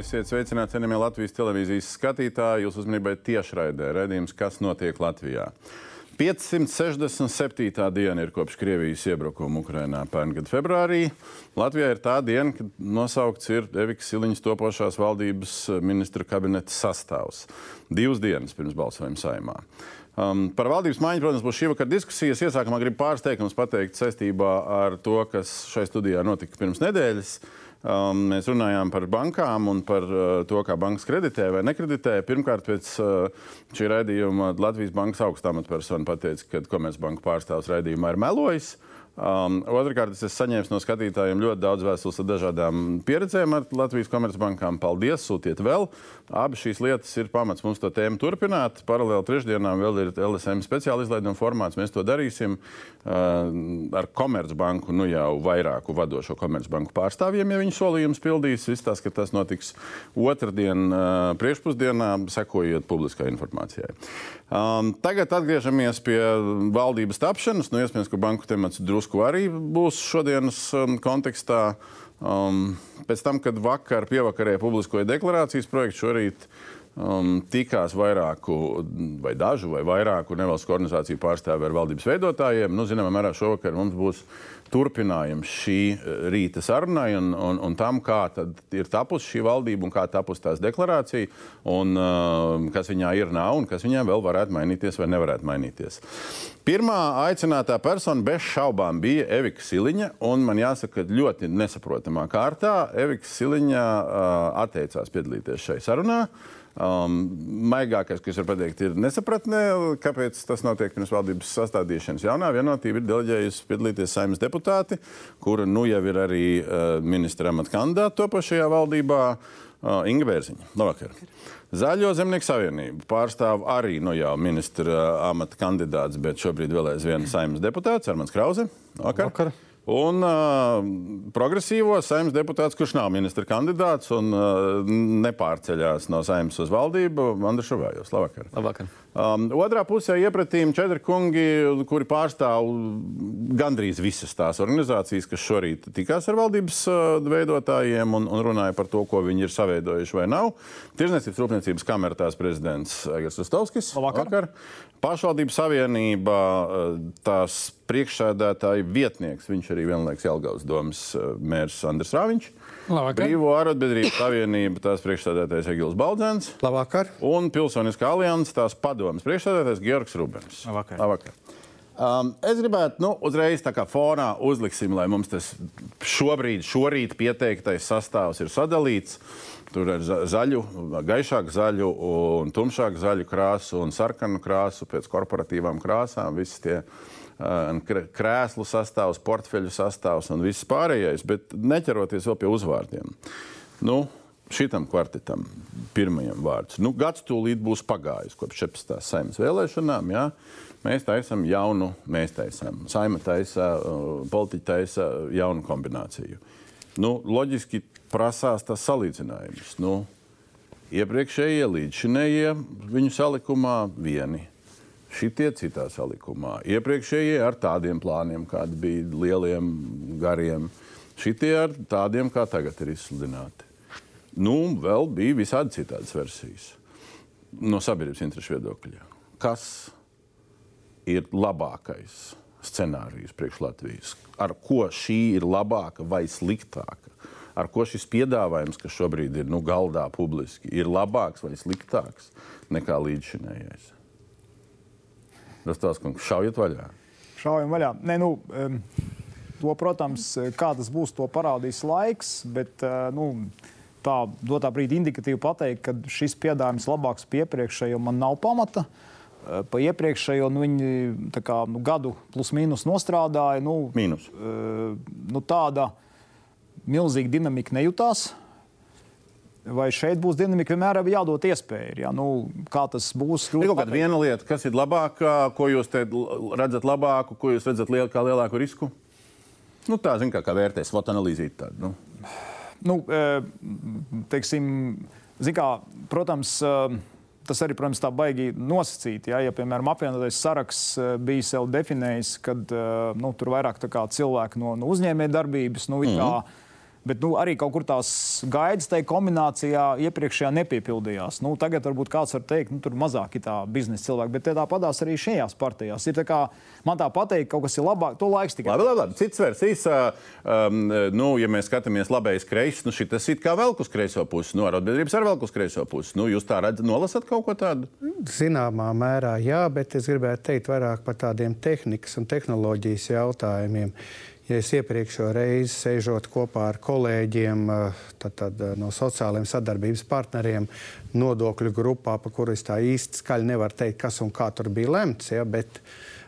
Esiet sveicināti, cienījamie Latvijas televīzijas skatītāji. Jūs uzmanībai tiešraidē redzējums, kas notiek Latvijā. 567. diena ir kopš Krievijas iebrukuma Ukrajinā pērn gada februārī. Latvijā ir tā diena, kad nosaukts ir Eviks Siliņas topošās valdības ministra kabineta sastāvs. Divas dienas pirms balsojuma saimā. Um, par valdības maiņu, protams, būs šī vakara diskusijas. Iesākumā gribu pārsteigums pateikt saistībā ar to, kas šai studijā notika pirms nedēļas. Um, mēs runājām par bankām un par uh, to, kā bankas kreditē vai nekreditē. Pirmkārt, pēc uh, šī raidījuma Latvijas Bankas augstā amatpersona pateica, ka Komercbanka pārstāvs raidījumā ir melojis. Uh, Um, Otrakārt, es saņēmu no skatītājiem ļoti daudz vēstules ar dažādām pieredzēm ar Latvijas komercbankām. Paldies, sūtiet vēl. Abas šīs lietas ir pamats mums to tēmu turpināt. Paralēli trešdienām vēl ir LSM speciāla izlaiduma formāts. Mēs to darīsim uh, ar Komercbanku, nu jau vairāku vadošo komercbanku pārstāvjiem, ja viņi solījumus pildīs. Tas, ka tas notiks otrdien uh, priekšpusdienā, sekojiet publiskai informācijai. Um, tagad atgriežamies pie valdības tapšanas. Nu, iespējams, ka banku temats drusku arī būs šodienas um, kontekstā. Um, pēc tam, kad vakar pievakarē publiskoja deklarācijas projektu, šorīt um, tikās vairāku, vai dažu, vai vairāku nevalstisko organizāciju pārstāvju ar valdības veidotājiem. Nu, zināmā mērā šovakar mums būs turpinājums šī eh, rīta sarunai un, un, un tam, kā ir tapusi šī valdība un kā tapusi tās deklarācija, un uh, kas viņā ir nav un kas viņā vēl varētu mainīties vai nevarētu mainīties. Pirmā aicinātā persona bez šaubām bija Evika Siliņa, un man jāsaka, ļoti nesaprotamā kārtā Evika Siliņa uh, atteicās piedalīties šai sarunai. Um, maigākais, kas var pateikt, ir nesapratne, kāpēc tas notiek pirms valdības sastādīšanas. Jaunā vienotība ir deleģējusi piedalīties saimnes deputāti, kura nu jau ir arī uh, ministra amata kandidāta topošajā valdībā. Uh, Inga Bērziņa, labvakar. Zaļo zemnieku savienību pārstāv arī nu jau ministra amata kandidāts, bet šobrīd vēl aizvien saimnes deputāts Armāns Krause. Vakar. Vakar. Un uh, progresīvo saimnes deputāts, kurš nav ministra kandidāts un uh, nepārceļās no saimnes uz valdību, Andris Šavējos. Labvakar. Labvakar. Um, otrā pusē iepratīm četri kungi, kuri pārstāv gandrīz visas tās organizācijas, kas šorīt tikās ar valdības uh, veidotājiem un, un runāja par to, ko viņi ir saveidojuši vai nav. Tirzniecības rūpniecības kamertās prezidents Egers Ustovskis. Labvakar. Vakar. Pašvaldības savienība, uh, tās priekšsēdētāja vietnieks, viņš arī vienlaiks Jelgavas domas uh, mērs Andris Rāviņš. Labvakar. Brīvo arotbiedrību savienība, tās priekšsēdētājs Egils Baldzēns. Labvakar. Un Pilsoniskā alianses, tās padomas priekšsēdētājs Georgs Rubens. Labvakar. Labvakar. Um, es gribētu nu, uzreiz tā kā fonā uzliksim, lai mums tas šobrīd, šorīt pieteiktais sastāvs ir sadalīts. Tur ir zaļu, gaišāku zaļu, un tumšāku zaļu krāsu un sarkanu krāsu pēc korporatīvām krāsām. Visi tie uh, krēslu sastāvs, portfeļu sastāvs un viss pārējais, bet neķeroties vēl pie uzvārdiem. Nu, šitam kvartetam pirmajam vārds. Nu, gads tūlīt būs pagājis kopš 17. saimnes vēlēšanām. Jā. Mēs taisām jaunu, mēs taisām. Saima taisa, uh, politiķi taisa jaunu kombināciju. Nu, loģiski prasās tas salīdzinājums. Nu, iepriekšējie līdzšinējie viņu salikumā vieni. Šitie citā salikumā. Iepriekšējie ar tādiem plāniem, kādi bija lieliem, gariem. Šitie ar tādiem, kā tagad ir izsludināti. Nu, vēl bija visādi citādas versijas no sabiedrības interesu viedokļa. Kas ir labākais scenārijs priekš Latvijas? Ar ko šī ir labāka vai sliktāka? Ar ko šis piedāvājums, kas šobrīd ir nu, galdā publiski, ir labāks vai sliktāks nekā līdzšinējais? Tas tās, kungs, šaujiet vaļā. Šaujam vaļā. Nē, nu, um, to, protams, kā tas būs, to parādīs laiks, bet uh, nu, tā dotā brīdī indikatīvi pateikt, ka šis piedāvājums labāks par iepriekšējo man nav pamata. Uh, pa iepriekšējo nu, viņi kā, nu, gadu plus mīnus nostrādāja. Nu, Mīnus. uh, nu, tāda milzīga dinamika nejūtās. Vai šeit būs dinamika, vienmēr ir jādod iespēja. Ja? Nu, kā tas būs? Ir kaut kāda viena lieta, kas ir labākā, ko jūs redzat labāku, ko jūs redzat liel, kā lielāku risku? Nu, tā zina, kā, kā vērtēs, vot analīzīt tādu. Nu. Nu, teiksim, zin kā, protams, tas arī, protams, tā baigi nosacīt. Ja, ja piemēram, apvienotais saraksts bija sev definējis, ka nu, tur vairāk cilvēki no, no uzņēmējdarbības, nu, mm -hmm. Bet nu, arī kaut kur tās gaidas tajā kombinācijā iepriekšējā nepiepildījās. Nu, tagad varbūt kāds var teikt, ka nu, tur mazāk ir tā biznesa cilvēki, bet tā padās arī šajās partijās. Ir tā kā, man tā pateikt, kaut kas ir labāk, to laiks tikai. Labi, labi, labi. Cits versijas, um, nu, ja mēs skatāmies labējais kreis, nu šis ir kā velk uz kreiso pusi, no arotbiedrības ar velk uz kreiso pusi. Nu, jūs tā redzat, nolasat kaut ko tādu? Zināmā mērā jā, bet es gribētu teikt vairāk par tādiem tehnikas un tehnoloģijas jautājumiem. Ja es iepriekšējo reizi sēžot kopā ar kolēģiem tad, tad, no sociālajiem sadarbības partneriem, nodokļu grupā, par kuru es tā īsti skaļi nevaru teikt, kas un kā tur bija lemts, ja, bet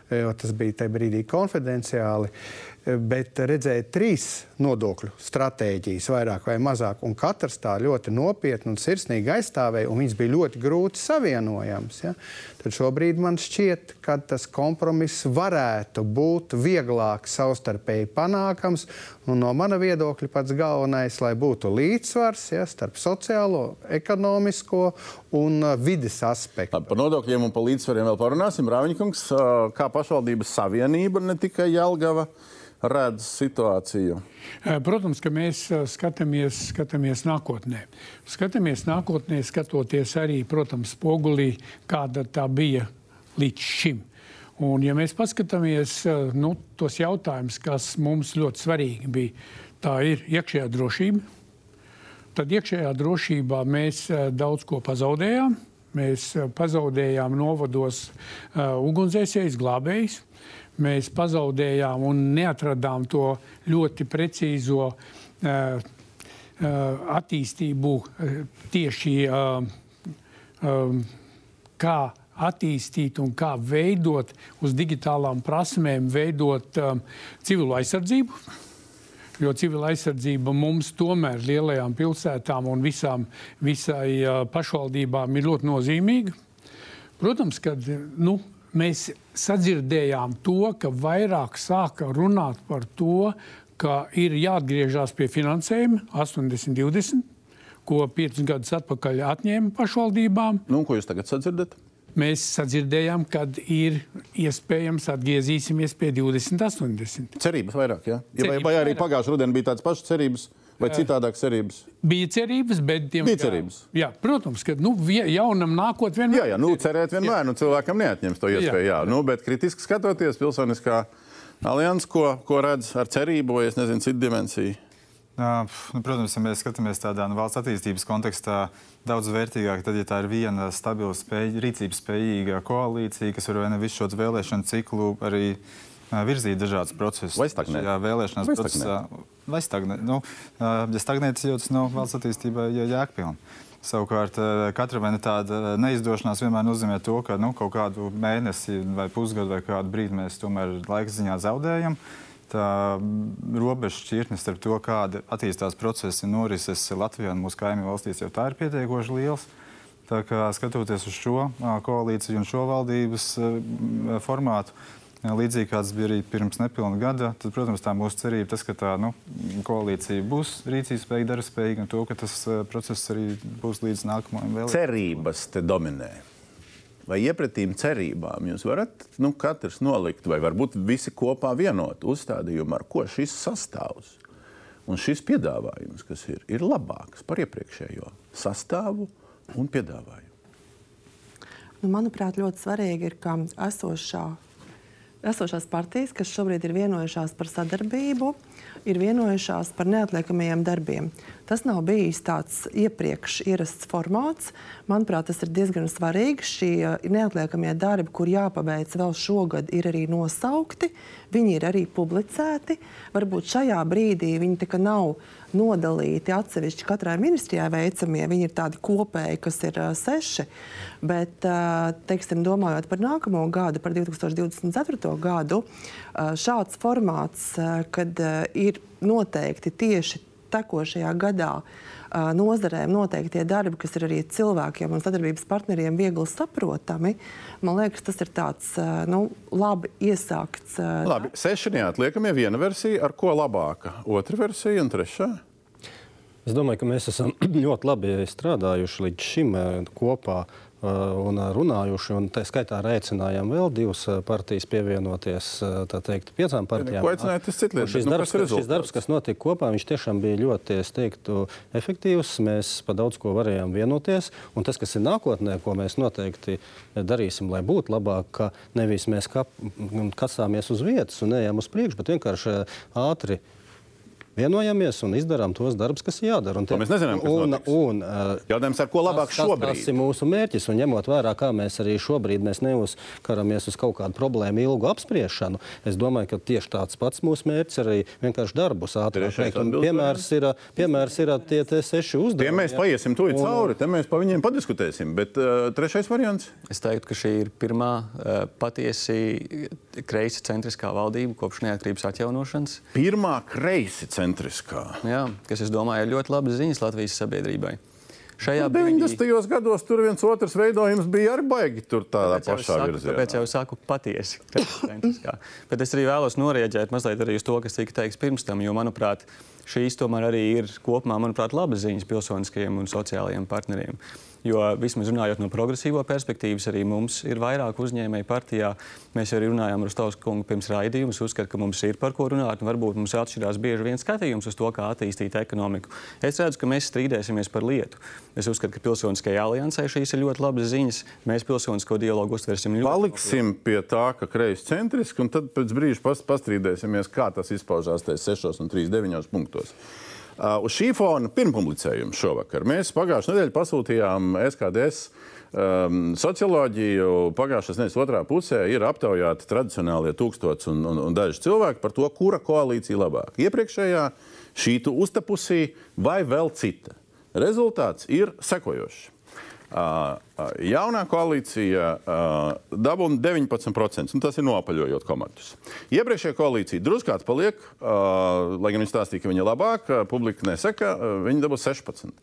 tas bija tajā brīdī konfidenciāli. Uh, bet redzēja trīs nodokļu stratēģijas, vairāk vai mazāk, un katrs tā ļoti nopietni un sirsnīgi aizstāvēja, un viņas bija ļoti grūti savienojams. Ja? Tad šobrīd man šķiet, ka tas kompromiss varētu būt vieglāk savstarpēji panākams, un no mana viedokļa pats galvenais, lai būtu līdzsvars ja, starp sociālo, ekonomisko un uh, vidas aspektu. Par nodokļiem un par līdzsvariem vēl parunāsim. Rāviņkungs, uh, kā pašvaldības savienība, ne tikai Jelgava redz situāciju? Protams, ka mēs skatāmies, skatāmies nākotnē. Skatāmies nākotnē, skatoties arī, protams, spogulī, kāda tā bija līdz šim. Un, ja mēs paskatāmies nu, tos jautājumus, kas mums ļoti svarīgi bija, tā ir iekšējā drošība. Tad iekšējā drošībā mēs daudz ko pazaudējām. Mēs pazaudējām novados uh, ugunsdzēsējus, glābējus mēs pazaudējām un neatradām to ļoti precīzo uh, uh, attīstību uh, tieši um, kā attīstīt un kā veidot uz digitālām prasmēm, veidot um, civilu aizsardzību. Jo civila aizsardzība mums tomēr lielajām pilsētām un visām, visai uh, pašvaldībām ir ļoti nozīmīga. Protams, ka nu, mēs sadzirdējām to, ka vairāk sāka runāt par to, ka ir jāatgriežas pie finansējuma 80-20, ko piecus gadus atpakaļ atņēma pašvaldībām. Nu, ko jūs tagad sadzirdat? Mēs sadzirdējām, ka ir iespējams atgriezīsimies pie 20, 80. Cerības vairāk, ja? ja vai, vai arī pagājušā rudenī bija tādas pašas cerības? Vai citādākas cerības? Bija cerības, bet tiem, bija cerības. Jā, protams, ka nu, jaunam nākot vienmēr. Jā, jā nu, cerēt vienmēr, jā. nu, cilvēkam neatņems to iespēju. Jā. Jā. Nu, bet kritiski skatoties, pilsoniskā alianses, ko, ko redz ar cerību vai es nezinu, citu dimensiju. Uh, nu, protams, ja mēs skatāmies tādā nu, valsts attīstības kontekstā, daudz vērtīgāk, tad, ja tā ir viena stabila, spēj, rīcības spējīga koalīcija, kas var visu šo vēlēšanu ciklu arī virzīt dažādus procesus. Vai stagnēt? Jā, vēlēšanās vai procesā. Vai stagnēt? Nu, ja stagnēt, tad jau tas nav valsts attīstībai jēgpilni. Savukārt, katra tāda neizdošanās vienmēr nozīmē to, ka nu, kaut kādu mēnesi, vai pusgadu, vai kādu brīdi mēs tomēr laika ziņā zaudējam. Tā robeža šķirtne starp to, kāda attīstās procesi norises Latvijā un mūsu kaimiņu valstīs, jau tā ir pietiekoši liels. Tā kā skatoties uz šo koalīciju un šo valdības formātu, Līdzīgi kā tas bija arī pirms nepilna gada, tad, protams, tā mūsu cerība tas, ka tā nu, koalīcija būs rīcības spējīga, dara spējīga un to, ka tas uh, process arī būs līdz nākamajam vēlēšanām. Cerības te dominē. Vai iepratīm cerībām jūs varat nu, katrs nolikt, vai varbūt visi kopā vienot uzstādījumu, ar ko šis sastāvs un šis piedāvājums, kas ir, ir labāks par iepriekšējo sastāvu un piedāvājumu? Nu, manuprāt, ļoti svarīgi ir, ka esošā esošās partijas, kas šobrīd ir vienojušās par sadarbību, ir vienojušās par neatliekamajiem darbiem. Tas nav bijis tāds iepriekš ierasts formāts. Manuprāt, tas ir diezgan svarīgi. Šie neatliekamie darbi, kur jāpabeidz vēl šogad, ir arī nosaukti. Viņi ir arī publicēti. Varbūt šajā brīdī viņi nav nodalīti atsevišķi katrai ministrijai veicamie. Viņi ir tādi kopēji, kas ir uh, seši. Bet, uh, teiksim, domājot par nākamo gadu, par 2024. gadu, uh, šāds formāts, kad ir noteikti tieši tekošajā gadā nozarēm noteiktie darbi, kas ir arī cilvēkiem un sadarbības partneriem viegli saprotami, man liekas, tas ir tāds nu, labi iesākts. Labi, seši neatliekamie, viena versija, ar ko labāka, otra versija un trešā. Es domāju, ka mēs esam ļoti labi strādājuši līdz šim kopā un runājuši. Un tā skaitā arī aicinājām vēl divas partijas pievienoties teikt, piecām partijām. Ko aicinājāt, tas cits lietas. Šis, nu, darbs, šis darbs, kas notika kopā, viņš tiešām bija ļoti, teiktu, efektīvs. Mēs pa daudz ko varējām vienoties. Un tas, kas ir nākotnē, ko mēs noteikti darīsim, lai būtu labāk, ka nevis mēs kasāmies uz vietas un ejam uz priekšu, bet vienkārši ātri vienojamies un izdarām tos darbus, kas ir jādara. Un te, mēs nezinām, kas un, un, uh, Jautājums, ar ko labāk tas, šobrīd? Tas ir mūsu mērķis, un ņemot vērā, kā mēs arī šobrīd mēs neuzkaramies uz kaut kādu problēmu ilgu apspriešanu, es domāju, ka tieši tāds pats mūsu mērķis arī vienkārši darbus ātrāk veikt. Piemērs ir, piemērs ir tie, tie seši uzdevumi. Tie mēs paiesim tuji cauri, te mēs pa viņiem padiskutēsim, bet uh, trešais variants? Es teiktu, ka šī ir pirmā uh, patiesi kreisi centriskā valdība kopš neatkarības atjaunošanas. Pirmā kreisi centriskā centriskā. Jā, kas, es domāju, ir ļoti labas ziņas Latvijas sabiedrībai. Šajā nu, 90. Brīdī... gados tur viens otrs veidojums bija arī baigi tur tādā tāpēc pašā saku, virzienā. Tāpēc jau saku patiesi. Bet es arī vēlos norēģēt mazliet arī uz to, kas tika teikts pirms tam, jo, manuprāt, šīs tomēr arī ir kopumā, manuprāt, labas ziņas pilsoniskajiem un sociālajiem partneriem. Jo vismaz runājot no progresīvo perspektīvas, arī mums ir vairāk uzņēmēju partijā. Mēs arī runājām ar Stāvus kungu pirms raidījuma. Es uzskatu, ka mums ir par ko runāt, un varbūt mums atšķirās bieži vien skatījums uz to, kā attīstīt ekonomiku. Es redzu, ka mēs strīdēsimies par lietu. Es uzskatu, ka pilsoniskajai aliansē šīs ir ļoti labas ziņas. Mēs pilsonisko dialogu uztversim ļoti. Paliksim pie tā, ka kreis centriski, un tad pēc brīža pastrīdēsimies, kā tas izpaužās tajos 6 un 3, 9 punktos. Uh, uz šī fona pirmpublicējums šovakar mēs pagājušajā nedēļā pasūtījām SKDS um, socioloģiju. Pagājušās nedēļas otrā pusē ir aptaujāti tradicionālie tūkstoši un, un, un daži cilvēki par to, kura koalīcija labāk. Iepriekšējā šī uztapusī vai vēl cita. Rezultāts ir sekojošs. Jaunā koalīcija dabūna 19%. Tas ir nopaļojot komatus. Iepriekšējā koalīcija drusku paliek, lai gan viņi stāstīja, ka viņa ir labāka, publika nesaka, viņi dabū 16%.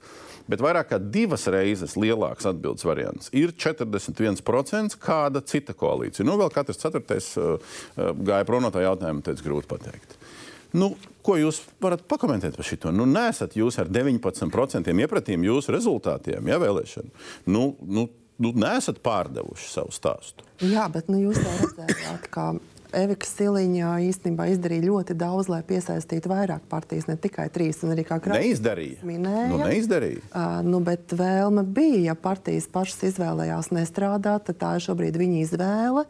Bet vairāk kā divas reizes lielāks atbildības variants ir 41%, kāda cita koalīcija. Nu, vēl katrs ceturtais gāja prom no tā jautājuma, tas grūti pateikt. Nu, ko jūs varat pakomentēt par šo? Nu, nesat jūs ar 19% iepratīm jūsu rezultātiem, ja vēlēšanu. Nu, nu, nu, nesat pārdevuši savu stāstu. Jā, bet nu, jūs to redzējāt, kā Evika Siliņa īstenībā izdarīja ļoti daudz, lai piesaistītu vairāk partijas, ne tikai trīs. Arī kā Kratis neizdarīja. Minēja, nu, neizdarīja. Uh, nu, bet vēlme bija, ja partijas pašas izvēlējās nestrādāt, tad tā ir šobrīd viņa izvēle.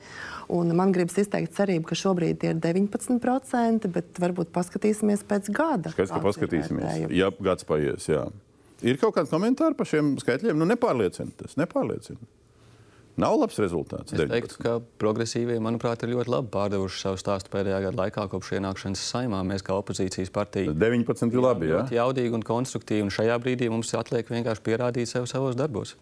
Un man gribas izteikt cerību, ka šobrīd ir 19%, bet varbūt paskatīsimies pēc gada. Skaidrs, ka paskatīsimies. Ja gads paies, jā. Ir kaut kādi komentāri par šiem skaitļiem? Nu, nepārliecina tas, nepārliecina. Nav labs rezultāts. Es teiktu, ka progresīvie, manuprāt, ir ļoti labi pārdevuši savu stāstu pēdējā gada laikā, kopš ienākšanas saimā. Mēs kā opozīcijas partija 19 ir labi. Jā, jaudīgi un konstruktīvi. Un šajā brīdī mums atliek vienkārši pierādīt sev savos darbos.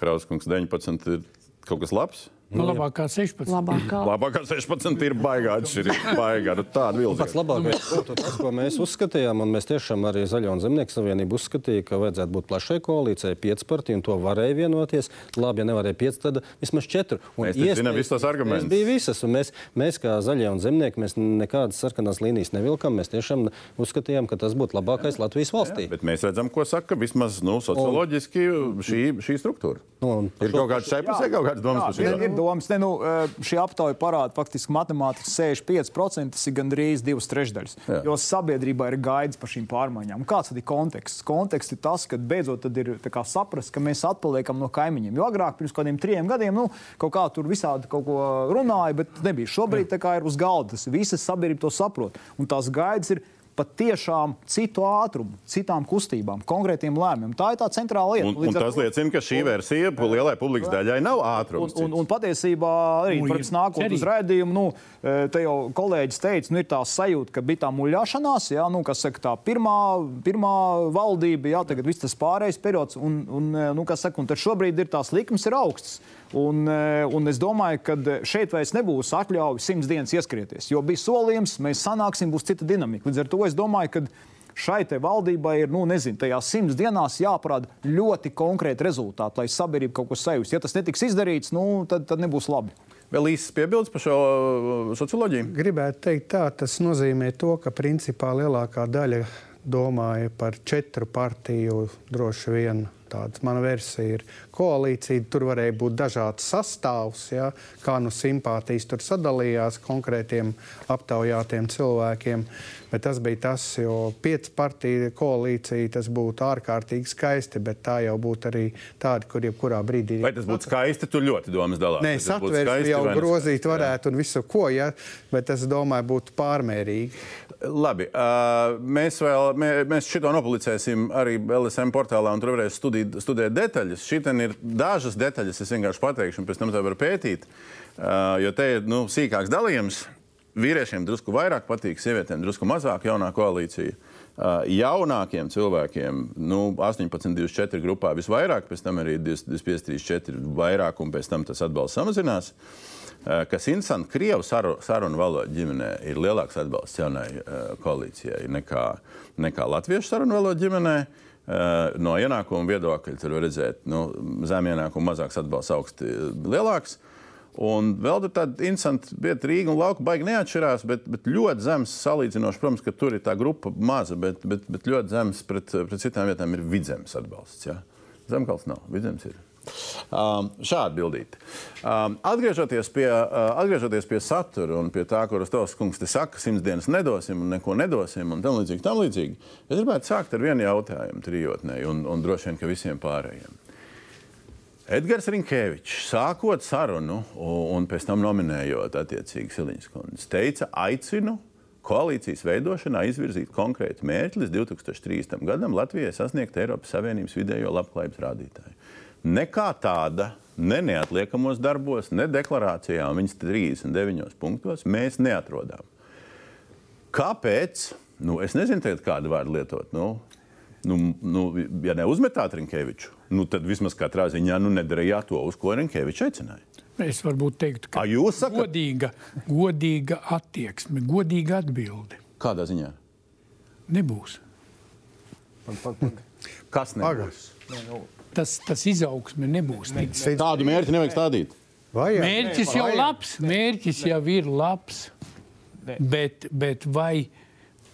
Krauskungs 19 ir kaut kas labs. Nu, labāk kā 16. Labāk kā, labāk kā 16 ir baigā atšķirība. Baigā, nu, tāda vilna. Pats labākais būtu tas, ko mēs uzskatījām, un mēs tiešām arī Zaļo un Zemnieku savienību uzskatīja, ka vajadzētu būt plašai koalīcijai, pieci partiju, un to varēja vienoties. Labi, ja nevarēja pieci, tad vismaz četri. Un mēs iespēj, zinām visus tos argumentus. Bija visas, un mēs, mēs kā Zaļie un Zemnieki, mēs nekādas sarkanās līnijas nevilkam. Mēs tiešām uzskatījām, ka tas būtu labākais jā. Latvijas valstī. Jā, bet mēs redzam, ko saka vismaz nu, socioloģiski šī, šī struktūra. Nu, ir kaut kāds šai pusē, kaut kāds domas par šo. Ir domas, ne, nu, šī aptauja parāda, faktiski matemātiski 65% tas ir gandrīz divas trešdaļas. Jā. Jo sabiedrībā ir gaidas par šīm pārmaiņām. Kāds ir konteksts? Konteksts ir tas, ka beidzot ir saprast, ka mēs atpaliekam no kaimiņiem. Jo agrāk, pirms kādiem trim gadiem, nu, kaut kā tur visādi kaut ko runāja, bet nebija. Šobrīd ir uz galda. Tas visas sabiedrība to saprot. Un tās gaidas ir patiešām citu ātrumu, citām kustībām, konkrētiem lēmumiem. Tā ir tā centrāla lieta. Un, un tas to... liecina, ka šī versija lielai publikas daļai nav ātrums. Un, un, un patiesībā arī nu, nākot uz redzējumu, nu, e, te jau kolēģis teica, nu, ir tā sajūta, ka bija tā muļāšanās, jā, nu, kas saka, tā pirmā, pirmā valdība, jā, tagad viss tas pārējais periods, un, un, e, nu, kas saka, un tad šobrīd ir tās likmes ir augstas. Un, e, un es domāju, ka šeit vairs nebūs atļauja simts dienas ieskrieties, jo bija solījums, mēs sanāksim, būs cita dinamika. Līdz ar to es domāju, ka šai valdībai ir, nu, nezinu, tajās simts dienās jāparāda ļoti konkrēti rezultāti, lai sabiedrība kaut ko sajust. Ja tas netiks izdarīts, nu, tad, tad nebūs labi. Vēl īsts piebildes par šo uh, socioloģiju? Gribētu teikt, tā tas nozīmē to, ka principā lielākā daļa domāju par četru partiju droši vien. Tāda mana versija ir koalīcija. Tur varēja būt dažāds sastāvs, ja, kā nu simpātijas tur sadalījās konkrētiem aptaujātiem cilvēkiem. Bet tas bija tas, jo piecu partiju koalīcija tas būtu ārkārtīgi skaisti, bet tā jau būtu arī tāda, kur jebkurā brīdī. Vai tas būtu skaisti? Tur ļoti domas dalās. Nē, satversmi jau grozīt varētu un visu ko, ja, bet es domāju, būtu pārmērīgi. Labi, uh, mēs vēl mē, mēs šito nopublicēsim arī LSM portālā, un tur varēs studīt, studēt detaļas. Šitien ir dažas detaļas, es vienkārši pateikšu, un pēc tam to var pētīt. Uh, jo te ir nu, sīkāks dalījums. Vīriešiem drusku vairāk patīk, sievietēm drusku mazāk jaunā koalīcija. Uh, jaunākiem cilvēkiem, nu, 18, 24 grupā visvairāk, pēc tam arī 25, 34 vairāk, un pēc tam tas atbalsts samazinās. Uh, kas interesanti, Krievijas sarunu, sarunu valoda ģimenē ir lielāks atbalsts jaunai uh, koalīcijai nekā, nekā Latviešu sarunu valoda ģimenē. Uh, no ienākuma viedokļa tur var redzēt, ka nu, zem ienākuma mazāks atbalsts, augsts lielāks. Un vēl tur tāda interesanta vieta, Rīga un Lauka baigi neatšķirās, bet, bet ļoti zems salīdzinoši. Protams, ka tur ir tā grupa maza, bet, bet, bet ļoti zems pret, pret citām vietām ir vidzemes atbalsts. Ja? Zemgals nav, vidzemes ir. Um, šādi bildīti. Um, atgriežoties, pie, uh, atgriežoties pie satura un pie tā, kuras tos kungs te saka, simts dienas nedosim un neko nedosim un tam līdzīgi, tam līdzīgi, es gribētu sākt ar vienu jautājumu trijotnē un, un droši vien, ka visiem pārējiem. Edgars Rinkevičs, sākot sarunu un pēc tam nominējot attiecīgi Siliņas kundzi, teica, aicinu koalīcijas veidošanā izvirzīt konkrētu mērķi līdz 2030. gadam Latvijai sasniegt Eiropas Savienības vidējo labklājības rādītāju nekā tāda. Ne neatliekamos darbos, ne deklarācijā, viņas 39 punktos mēs neatrodam. Kāpēc? Nu, es nezinu, kādu vārdu lietot. Nu, nu, nu, ja neuzmetāt Rinkeviču, nu, tad vismaz katrā ziņā nu, nedarījāt to, uz ko Rinkevičs aicināja. Es varbūt teiktu, ka tā ir godīga, godīga attieksme, godīga atbilde. Kādā ziņā? Nebūs. Kas nebūs? Ne, nu, tas, tas izaugsme nebūs. Ne, ne, tādu mērķi nevajag stādīt. Vajag. Mērķis jau labs, mērķis jau ir labs, bet, bet vai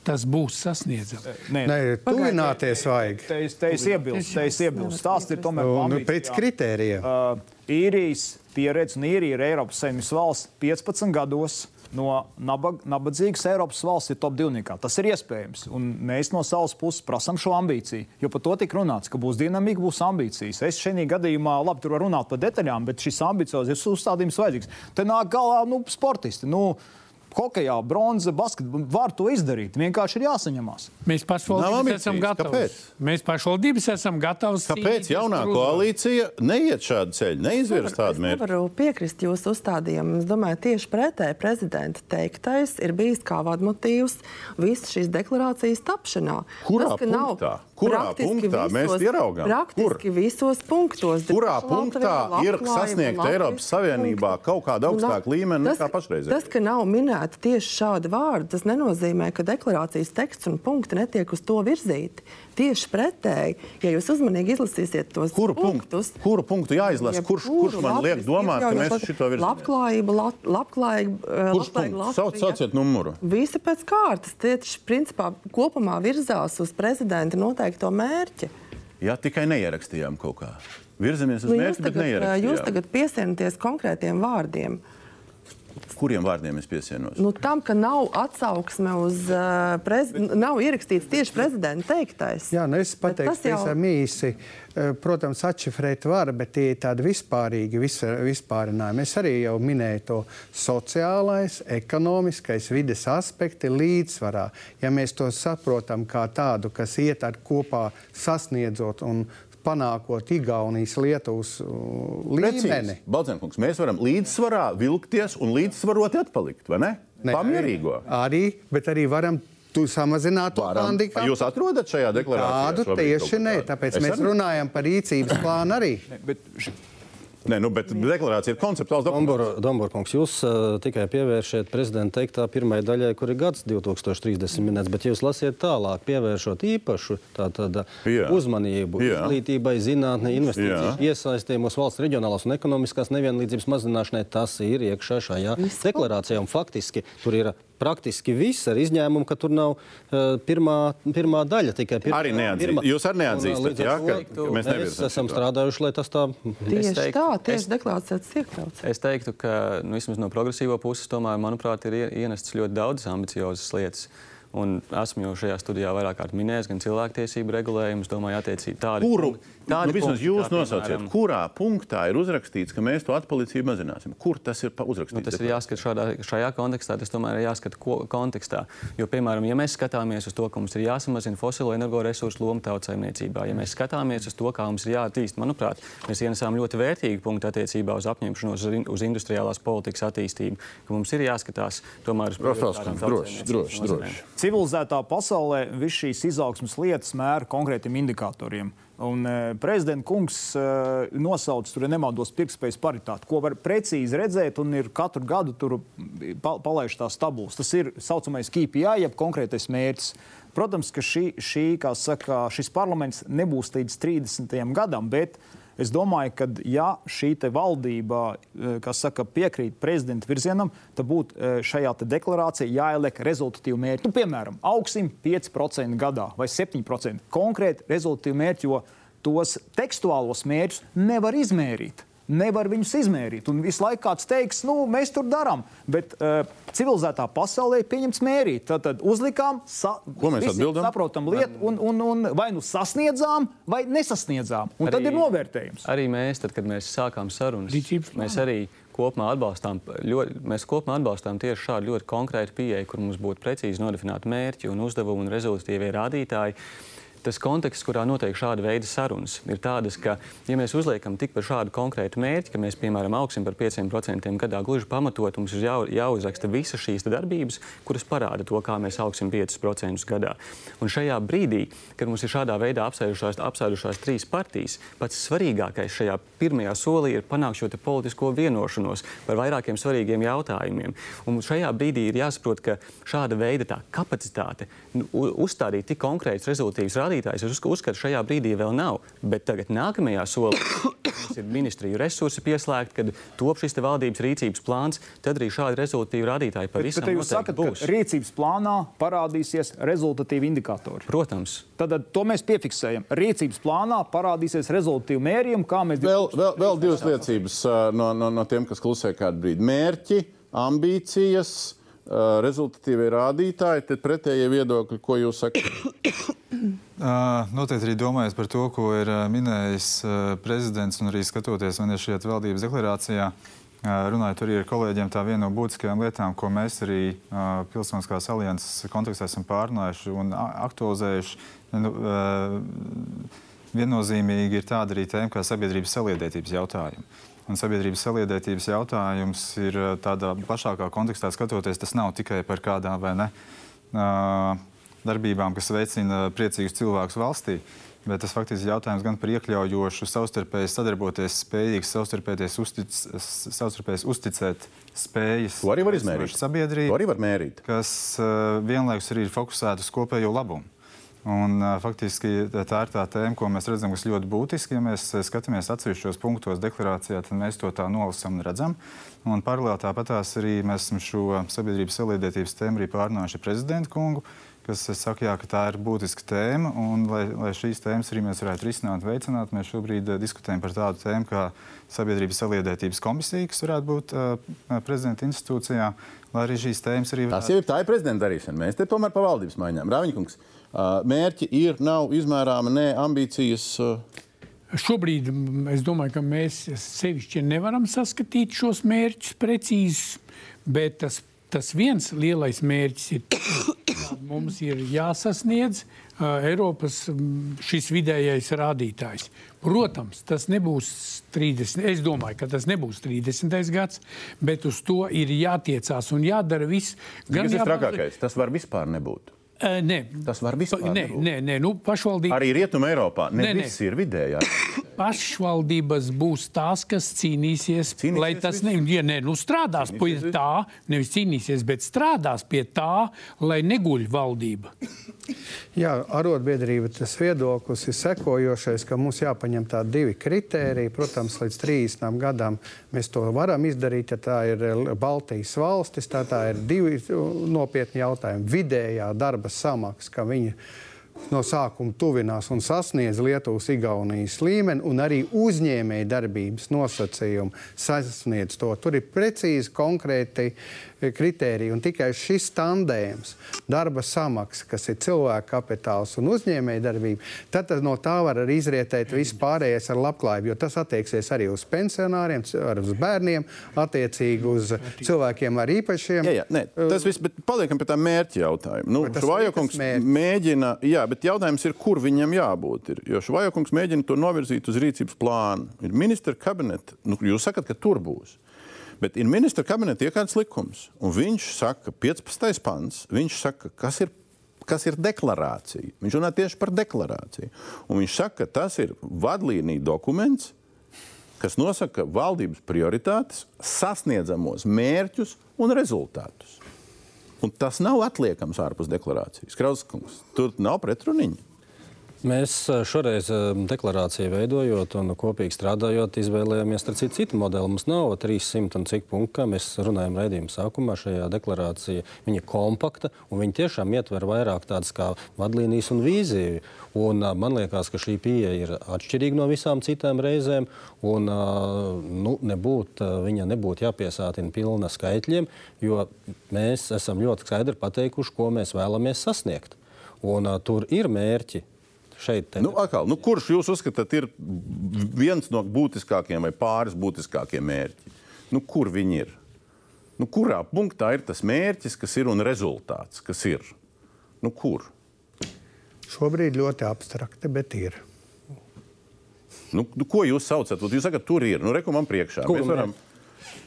tas būs sasniedzams? Nē, Nē tuvināties vajag. Te es, iebilstu, te es iebilstu. Stāsts ir tomēr nu, nu, pēc kritērijiem. Uh, īrijas pieredze un īrija ir Eiropas Savienības valsts 15 gados no nabag, nabadzīgas Eiropas valsts ir top 2. Tas ir iespējams. Un mēs no savas puses prasām šo ambīciju. Jo par to tika runāts, ka būs dinamika, būs ambīcijas. Es šajā gadījumā, labi, tur var runāt par detaļām, bet šis ambiciozs uzstādījums vajadzīgs. Te nāk galā nu, sportisti. Nu, Hokejā, bronza, basketbolā var to izdarīt. Vienkārši ir jāsaņemās. Mēs pašvaldības esam gatavi. Kāpēc? Mēs pašvaldības esam gatavi. Kāpēc jaunā koalīcija neiet šādu ceļu, neizvirs tādu mērķi? Es nevaru piekrist jūsu uzstādījumam. Es domāju, tieši pretēji prezidenta teiktais ir bijis kā vadmotīvs visas šīs deklarācijas tapšanā. Kurā Tas, punktā? Kurā punktā visos, mēs ieraugām? Praktiski Kur? visos punktos. Kurā punktā ir sasniegta Eiropas Savienībā punkti. kaut kāda augstāka līmeņa nekā pašreiz? Tas, ka nav minēta tieši šāda vārda, tas nenozīmē, ka deklarācijas teksts un punkti netiek uz to virzīti. Tieši pretēji, ja jūs uzmanīgi izlasīsiet tos kuru punktus, punktu, kuru punktu jāizlasa, kurš, kurš man liek domāt, ka mēs šito virzīsim? Labklājība, lab, labklājība, kurš labklājība Sauc, sauciet numuru. Visi pēc kārtas. Tieši principā kopumā virzās uz prezidenta noteikto mērķi. Jā, tikai neierakstījām kaut kā. Virzamies uz nu, mērķi, bet neierakstījām. Jūs tagad piesienaties konkrētiem vārdiem. Uh, Kuriem vārdiem es piesienos? Nu, tam, ka nav atsauksme uz uh, prezidenta, nav ierakstīts tieši prezidenta teiktais. Jā, nu es pateikšu jau... īsi. Uh, protams, atšifrēt var, bet tie ir tādi vispārīgi vis, vispārinājumi. Es arī jau minēju to sociālais, ekonomiskais, vides aspekti līdzsvarā. Ja mēs to saprotam kā tādu, kas iet ar kopā sasniedzot un panākot Igaunijas, Lietuvas uh, līmeni. Balcenkungs, mēs varam līdzsvarā vilkties un līdzsvaroti atpalikt, vai ne? ne Pamierīgo. Arī, bet arī varam tu samazināt to handikapu. Jūs atrodat šajā deklarācijā? Tādu tieši nē, tāpēc es mēs arī? runājam par rīcības plānu arī. Ne, bet Nē, nu, bet deklarācija ir konceptuāls dokuments. Domburkungs, jūs uh, tikai pievēršiet prezidenta teiktā pirmai daļai, kur ir gads 2030 minēts, bet jūs lasiet tālāk, pievēršot īpašu tā, tāda, Jā. uzmanību Jā. izglītībai, zinātnē, investīciju iesaistē mūsu valsts reģionālās un ekonomiskās nevienlīdzības mazināšanai. Tas ir iekšā šajā deklarācijā. Un faktiski tur ir praktiski viss, ar izņēmumu, ka tur nav uh, pirmā, pirmā daļa. Tikai pirmā, Arī neatzīst. Jūs arī neatzīstat, jā, ka, ka mēs Mēs esam strādājuši, lai tas tā Tieši teiktu- tā, tieši es- deklarācijas iekļauts. Es teiktu, ka nu, vismaz no progresīvo puses, tomēr, manuprāt, ir ie- ienestas ļoti daudzas ambiciozas lietas. Un esmu jau šajā studijā vairāk kārt minējis, gan cilvēktiesību regulējumu, es domāju, attiecīgi tādi. Kuru? Tādi Nu, vismaz punkti, jūs nosauciet, piemēram, kurā punktā ir uzrakstīts, ka mēs to atpalicību mazināsim. Kur tas ir uzrakstīts? Nu, tas ir jāskatās šādā, šajā kontekstā, tas tomēr ir jāskata ko, kontekstā. Jo, piemēram, ja mēs skatāmies uz to, ka mums ir jāsamazina fosilo energoresursu loma tautsājumniecībā, ja mēs skatāmies uz to, kā mums ir jāattīst, manuprāt, mēs ienesām ļoti vērtīgu punktu attiecībā uz apņemšanos uz, uz industriālās politikas attīstību, ka mums ir jāskatās tomēr uz prioritārām droši, droši, droši. Civilizētā pasaulē viss šīs izaugsmas lietas mēra konkrētiem indikatoriem. Un, e, prezidenta kungs e, nosauc, tur, nemaldos, pirktspējas paritāti, ko var precīzi redzēt, un ir katru gadu tur pa, palaiž tās tabulas. Tas ir saucamais KPI, jeb konkrētais mērķis. Protams, ka šī, šī, saka, šis parlaments nebūs līdz 30. gadam, bet es domāju, ka ja šī valdība e, kas saka, piekrīt prezidenta virzienam, tad būtu e, šajā deklarācijā jāieliek rezultatīvi mērķi. Nu, piemēram, augsim 5% gadā vai 7% konkrēti rezultatīvi mērķi, jo tos tekstuālos mērķus nevar izmērīt. Nevar viņus izmērīt. Un visu laiku kāds teiks, nu, mēs tur darām. Bet uh, civilizētā pasaulē ir pieņemts mērīt. Tad, tad uzlikām, sa saprotam lietu, un, un, un vai nu sasniedzām, vai nesasniedzām. Un arī, tad ir novērtējums. Arī mēs, tad, kad mēs sākām sarunas, Rīcības mēs arī kopumā atbalstām, ļoti, mēs kopumā atbalstām tieši šādu ļoti konkrētu pieeju, kur mums būtu precīzi nodefinēti mērķi un uzdevumi un rezultatīvie rādītāji. Tas konteksts, kurā notiek šāda veida sarunas, ir tāds, ka, ja mēs uzliekam tik par šādu konkrētu mērķi, ka mēs, piemēram, augsim par 5% gadā, gluži pamatot, mums ir jau, jāuzraksta visas šīs darbības, kuras parāda to, kā mēs augsim 5% gadā. Un šajā brīdī, kad mums ir šādā veidā apsēdušās, apsēdušās trīs partijas, pats svarīgākais šajā pirmajā solī ir panākt šo politisko vienošanos par vairākiem svarīgiem jautājumiem. Un šajā brīdī ir jāsaprot, ka šāda veida tā kapacitāte uzstādīt tik konkrētus rezultātus rādītājus, es uzsk- uzskatu, šajā brīdī vēl nav. Bet tagad nākamajā solī ir ministriju resursi pieslēgti, kad top šis valdības rīcības plāns, tad arī šādi rezultātu rādītāji Bet, pavisam bet jūs noteikti sakat, būs. ka rīcības plānā parādīsies rezultatīvi indikatori. Protams. Tad, tad to mēs piefiksējam. Rīcības plānā parādīsies rezultatīvi mērījumi, kā mēs Vēl, vēl, vēl divas liecības ā, no, no, no tiem, kas klusē kādu brīdi. Mērķi, ambīcijas, rezultatīvie rādītāji, tad pretējie viedokļi, ko jūs sakat. Uh, Noteikti arī domājot par to, ko ir minējis prezidents, un arī skatoties šajā valdības deklarācijā, runājot arī ar kolēģiem, tā viena no būtiskajām lietām, ko mēs arī uh, Pilsoniskās alianses kontekstā esam pārnājuši un aktualizējuši. Nu, uh, viennozīmīgi ir tāda arī tēma kā sabiedrības saliedētības jautājumi. Un sabiedrības saliedētības jautājums ir uh, tādā plašākā kontekstā skatoties, tas nav tikai par kādām vai ne. Darbībām, kas veicina priecīgus cilvēkus valstī. Bet tas faktiski ir jautājums gan par iekļaujošu, savstarpēji sadarboties, spējīgu savstarpēji uzticēt spējas. To arī var izmērīt. Sabiedrība, To arī var mērīt. kas uh, vienlaikus arī ir fokusēta uz kopējo labumu. Un, faktiski tā ir tā tēma, ko mēs redzam, kas ļoti būtiski. Ja mēs skatāmies atsevišķos punktos deklarācijā, tad mēs to tā nolasām un redzam. Un paralēli tāpatās arī mēs esam šo sabiedrības saliedētības tēmu arī pārnājuši prezidentu kungu, kas saka, jā, ka tā ir būtiska tēma. Un, lai, lai šīs tēmas arī mēs varētu risināt, veicināt, mēs šobrīd uh, diskutējam par tādu tēmu kā sabiedrības saliedētības komisija, kas varētu būt uh, prezidenta institūcijā, lai arī šīs tēmas arī Tas jau ir tā ir prezidenta darīšana. Mēs te tomēr pa valdības maiņām. Rāviņkungs, mērķi ir, nav izmērāmi, ne ambīcijas. Šobrīd es domāju, ka mēs sevišķi nevaram saskatīt šos mērķus precīzi, bet tas, tas viens lielais mērķis ir, ka mums ir jāsasniedz uh, Eiropas šis vidējais rādītājs. Protams, tas nebūs 30. Es domāju, ka tas nebūs 30. gads, bet uz to ir jātiecās un jādara viss. Kas ir jābazē- trakākais? Tas var vispār nebūt. Ē, Nē, Tas var vispār nē, nē, nē, nu, pašvaldība. Arī Rietumē, Eiropā ne Nē, nē. ir vidējā. pašvaldības būs tās, kas cīnīsies, Cīnīsies lai tas ne, visi. ja ne, nu, strādās pie Cīnīsies visi. tā, nevis cīnīsies, bet strādās pie tā, lai neguļ valdība. Jā, arotbiedrība tas viedoklis ir sekojošais, ka mums jāpaņem tādi divi kritēriji. Protams, līdz 30 gadam mēs to varam izdarīt, ja tā ir eh, Baltijas valstis. Tā, tā ir divi nopietni jautājumi. Vidējā darba samaksa, ka viņa no sākuma tuvinās un sasniedz Lietuvas, Igaunijas līmeni, un arī uzņēmēja darbības nosacījumi sasniedz to. Tur ir precīzi, konkrēti kritēriji, un tikai šis tandēms, darba samaksa, kas ir cilvēka kapitāls un uzņēmēja darbība, tad no tā var arī izrietēt viss pārējais ar labklājību, jo tas attieksies arī uz pensionāriem, uz bērniem, attiecīgi uz cilvēkiem ar īpašiem. Jā, jā, nē, tas viss, bet paliekam pie tā mērķa jautājuma. Nu, Švajokungs mēģina, jā, bet jautājums ir, kur viņam jābūt. Ir. Jo Švajokungs mēģina to novirzīt uz rīcības plānu. Ir ministra kabineta, nu, jūs sakat, ka tur būs. Bet ir ministra kabineta iekārtas likums, un viņš saka, 15. pants, viņš saka, kas ir kas ir deklarācija. Viņš runā tieši par deklarāciju. Un viņš saka, ka tas ir vadlīnija dokuments, kas nosaka valdības prioritātes, sasniedzamos mērķus un rezultātus. Un tas nav atliekams ārpus deklarācijas. Krauskungs, tur nav pretruniņa. Mēs eh, šoreiz eh, deklarāciju veidojot un kopīgi strādājot, izvēlējāmies citu, citu modeli. Mums nav 300 un cik punktu, kā mēs runājam raidījuma sākumā. Šajā deklarācija viņa ir kompakta un viņa tiešām ietver vairāk tādas kā vadlīnijas un vīziju. Un, eh, man liekas, ka šī pieeja ir atšķirīga no visām citām reizēm. Un, nu, nebūt, viņa nebūtu jāpiesātina pilna skaitļiem, jo mēs esam ļoti skaidri pateikuši, ko mēs vēlamies sasniegt. Un, uh, tur ir mērķi. Šeit, te, Nu, atkal, nu, kurš jūs uzskatāt, ir viens no būtiskākajiem vai pāris būtiskākie mērķi? Nu, kur viņi ir? Nu, kurā punktā ir tas mērķis, kas ir un rezultāts, kas ir? Nu, kur? Šobrīd ļoti abstrakti, bet ir. Nu, nu, ko jūs saucat? Jūs sakat, tur ir. Nu, reku man priekšā. Kuru Mēs varam,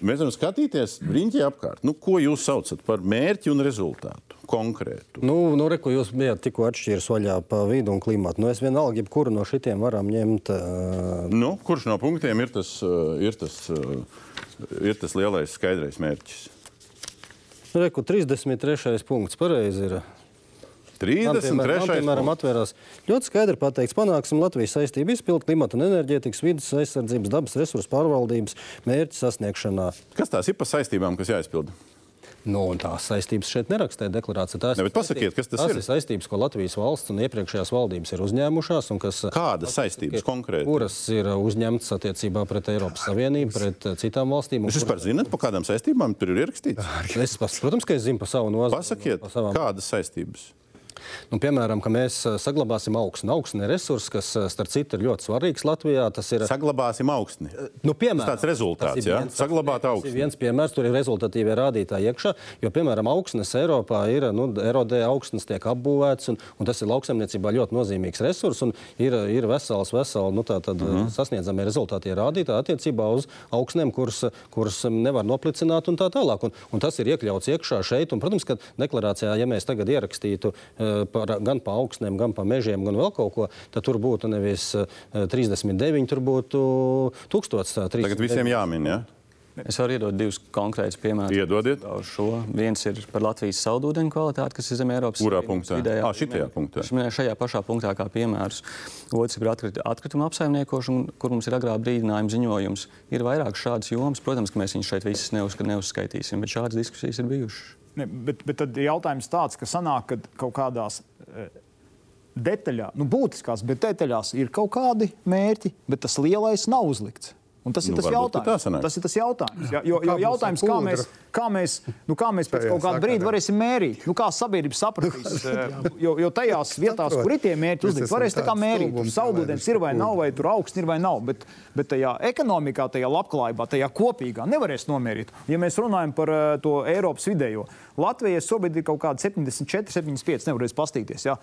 mēs varam skatīties riņķi apkārt. Nu, ko jūs saucat par mērķi un rezultātu konkrētu? Nu, nu re, ko jūs bijāt tikko atšķīris vaļā pa vidu un klimatu. Nu, es vienalga, jebkuru no šitiem varam ņemt. Uh, Nu, kurš no punktiem ir tas, uh, ir tas, uh, ir tas lielais skaidrais mērķis? Reku 33. punkts. Pareizi ir. Man, piemēram, man, 33. piemēram, atvērās ļoti skaidri pateikts, panāksim Latvijas saistību izpildu klimata un enerģētikas, vidas aizsardzības, dabas resursu pārvaldības mērķu sasniegšanā. Kas tās ir par saistībām, kas jāizpilda? Nu, tās saistības šeit nerakstē deklarācijā. Tās Ne, pasakiet, kas tas tās ir? ir saistības, ko Latvijas valsts un iepriekšējās valdības ir uzņēmušās. un Kas, Kādas saistības konkrēti? kuras ir uzņemtas attiecībā pret Eiropas Savienību, pret eh, citām valstīm? Jūs vispār zināt, par kādām saistībām tur ir ierakstīts? Es, protams, ka es zinu par savu nozari. Pasakiet, par savām- kādas saistības? Nu, piemēram, ka mēs eh, saglabāsim augstu. Augsts ir resurs, kas, eh, starp citu, ir ļoti svarīgs Latvijā. Tas ir Saglabāsim augstni. Nu, piemēram, Tas tāds rezultāts, ir jā? viens- Saglabāt tas ir viens piemērs, tur ir rezultatīvie rādītāji iekšā. Jo, piemēram, augstnes Eiropā ir, nu, erodē augstnes tiek apbūvēts, un, un tas ir lauksaimniecībā ļoti nozīmīgs resurs. un Ir, ir vesels, vesels, nu, tā tad Mhm. -huh. sasniedzamie rezultāti rādītāji attiecībā uz augstnēm, kuras, kuras nevar noplicināt un tā tālāk. Un, un tas ir iekļauts iekšā šeit. Un, protams, ka deklarācijā, ja mēs tagad ierakstītu uh, par, gan pa augstnēm, gan pa mežiem, gan vēl kaut ko, tad tur būtu nevis uh, 39, tur būtu 1000. Tagad visiem jāmin, ja? Es varu iedot divus konkrētus piemērus. Iedodiet. Šo. Viens ir par Latvijas saldūdeņu kvalitāti, kas ir zem Eiropas Kurā Savienības punktā? vidējā Ā, šitajā līmenī. punktā. Es minēju šajā pašā punktā kā piemērus. Otrs ir atkrit, atkrituma apsaimniekošanu, kur mums ir agrā brīdinājuma ziņojums. Ir vairāk šādas jomas. Protams, ka mēs viņus šeit visas neuz, neuzskaitīsim, bet šādas diskusijas ir bijušas. Ne, bet, bet tad jautājums tāds, ka sanāk, ka kaut kādās e, detaļās, nu, būtiskās, bet detaļās ir kaut kādi mērķi, bet tas lielais nav uzlikts. Un tas ir Nu, tas jautājums. Tas ir tas jautājums. Ja, jo, Kā jo būs jautājums, kā mēs, kā mēs, nu, kā mēs pēc kaut kāda brīdi varēsim mērīt, nu, kā sabiedrība sapratīs. e, Jo, jo tajās vietās, kur ir tie mērķi esam varēs tā kā mērīt. Tur Saldūdens ir vai nav, vai tur augsts ir vai nav. Bet, bet tajā ekonomikā, tajā labklājībā, tajā kopīgā nevarēs nomērīt. Ja mēs runājam par uh, to Eiropas vidējo, Latvijas šobrīd ir kaut kāda 74, 75, nevarēs pastīties. Ja?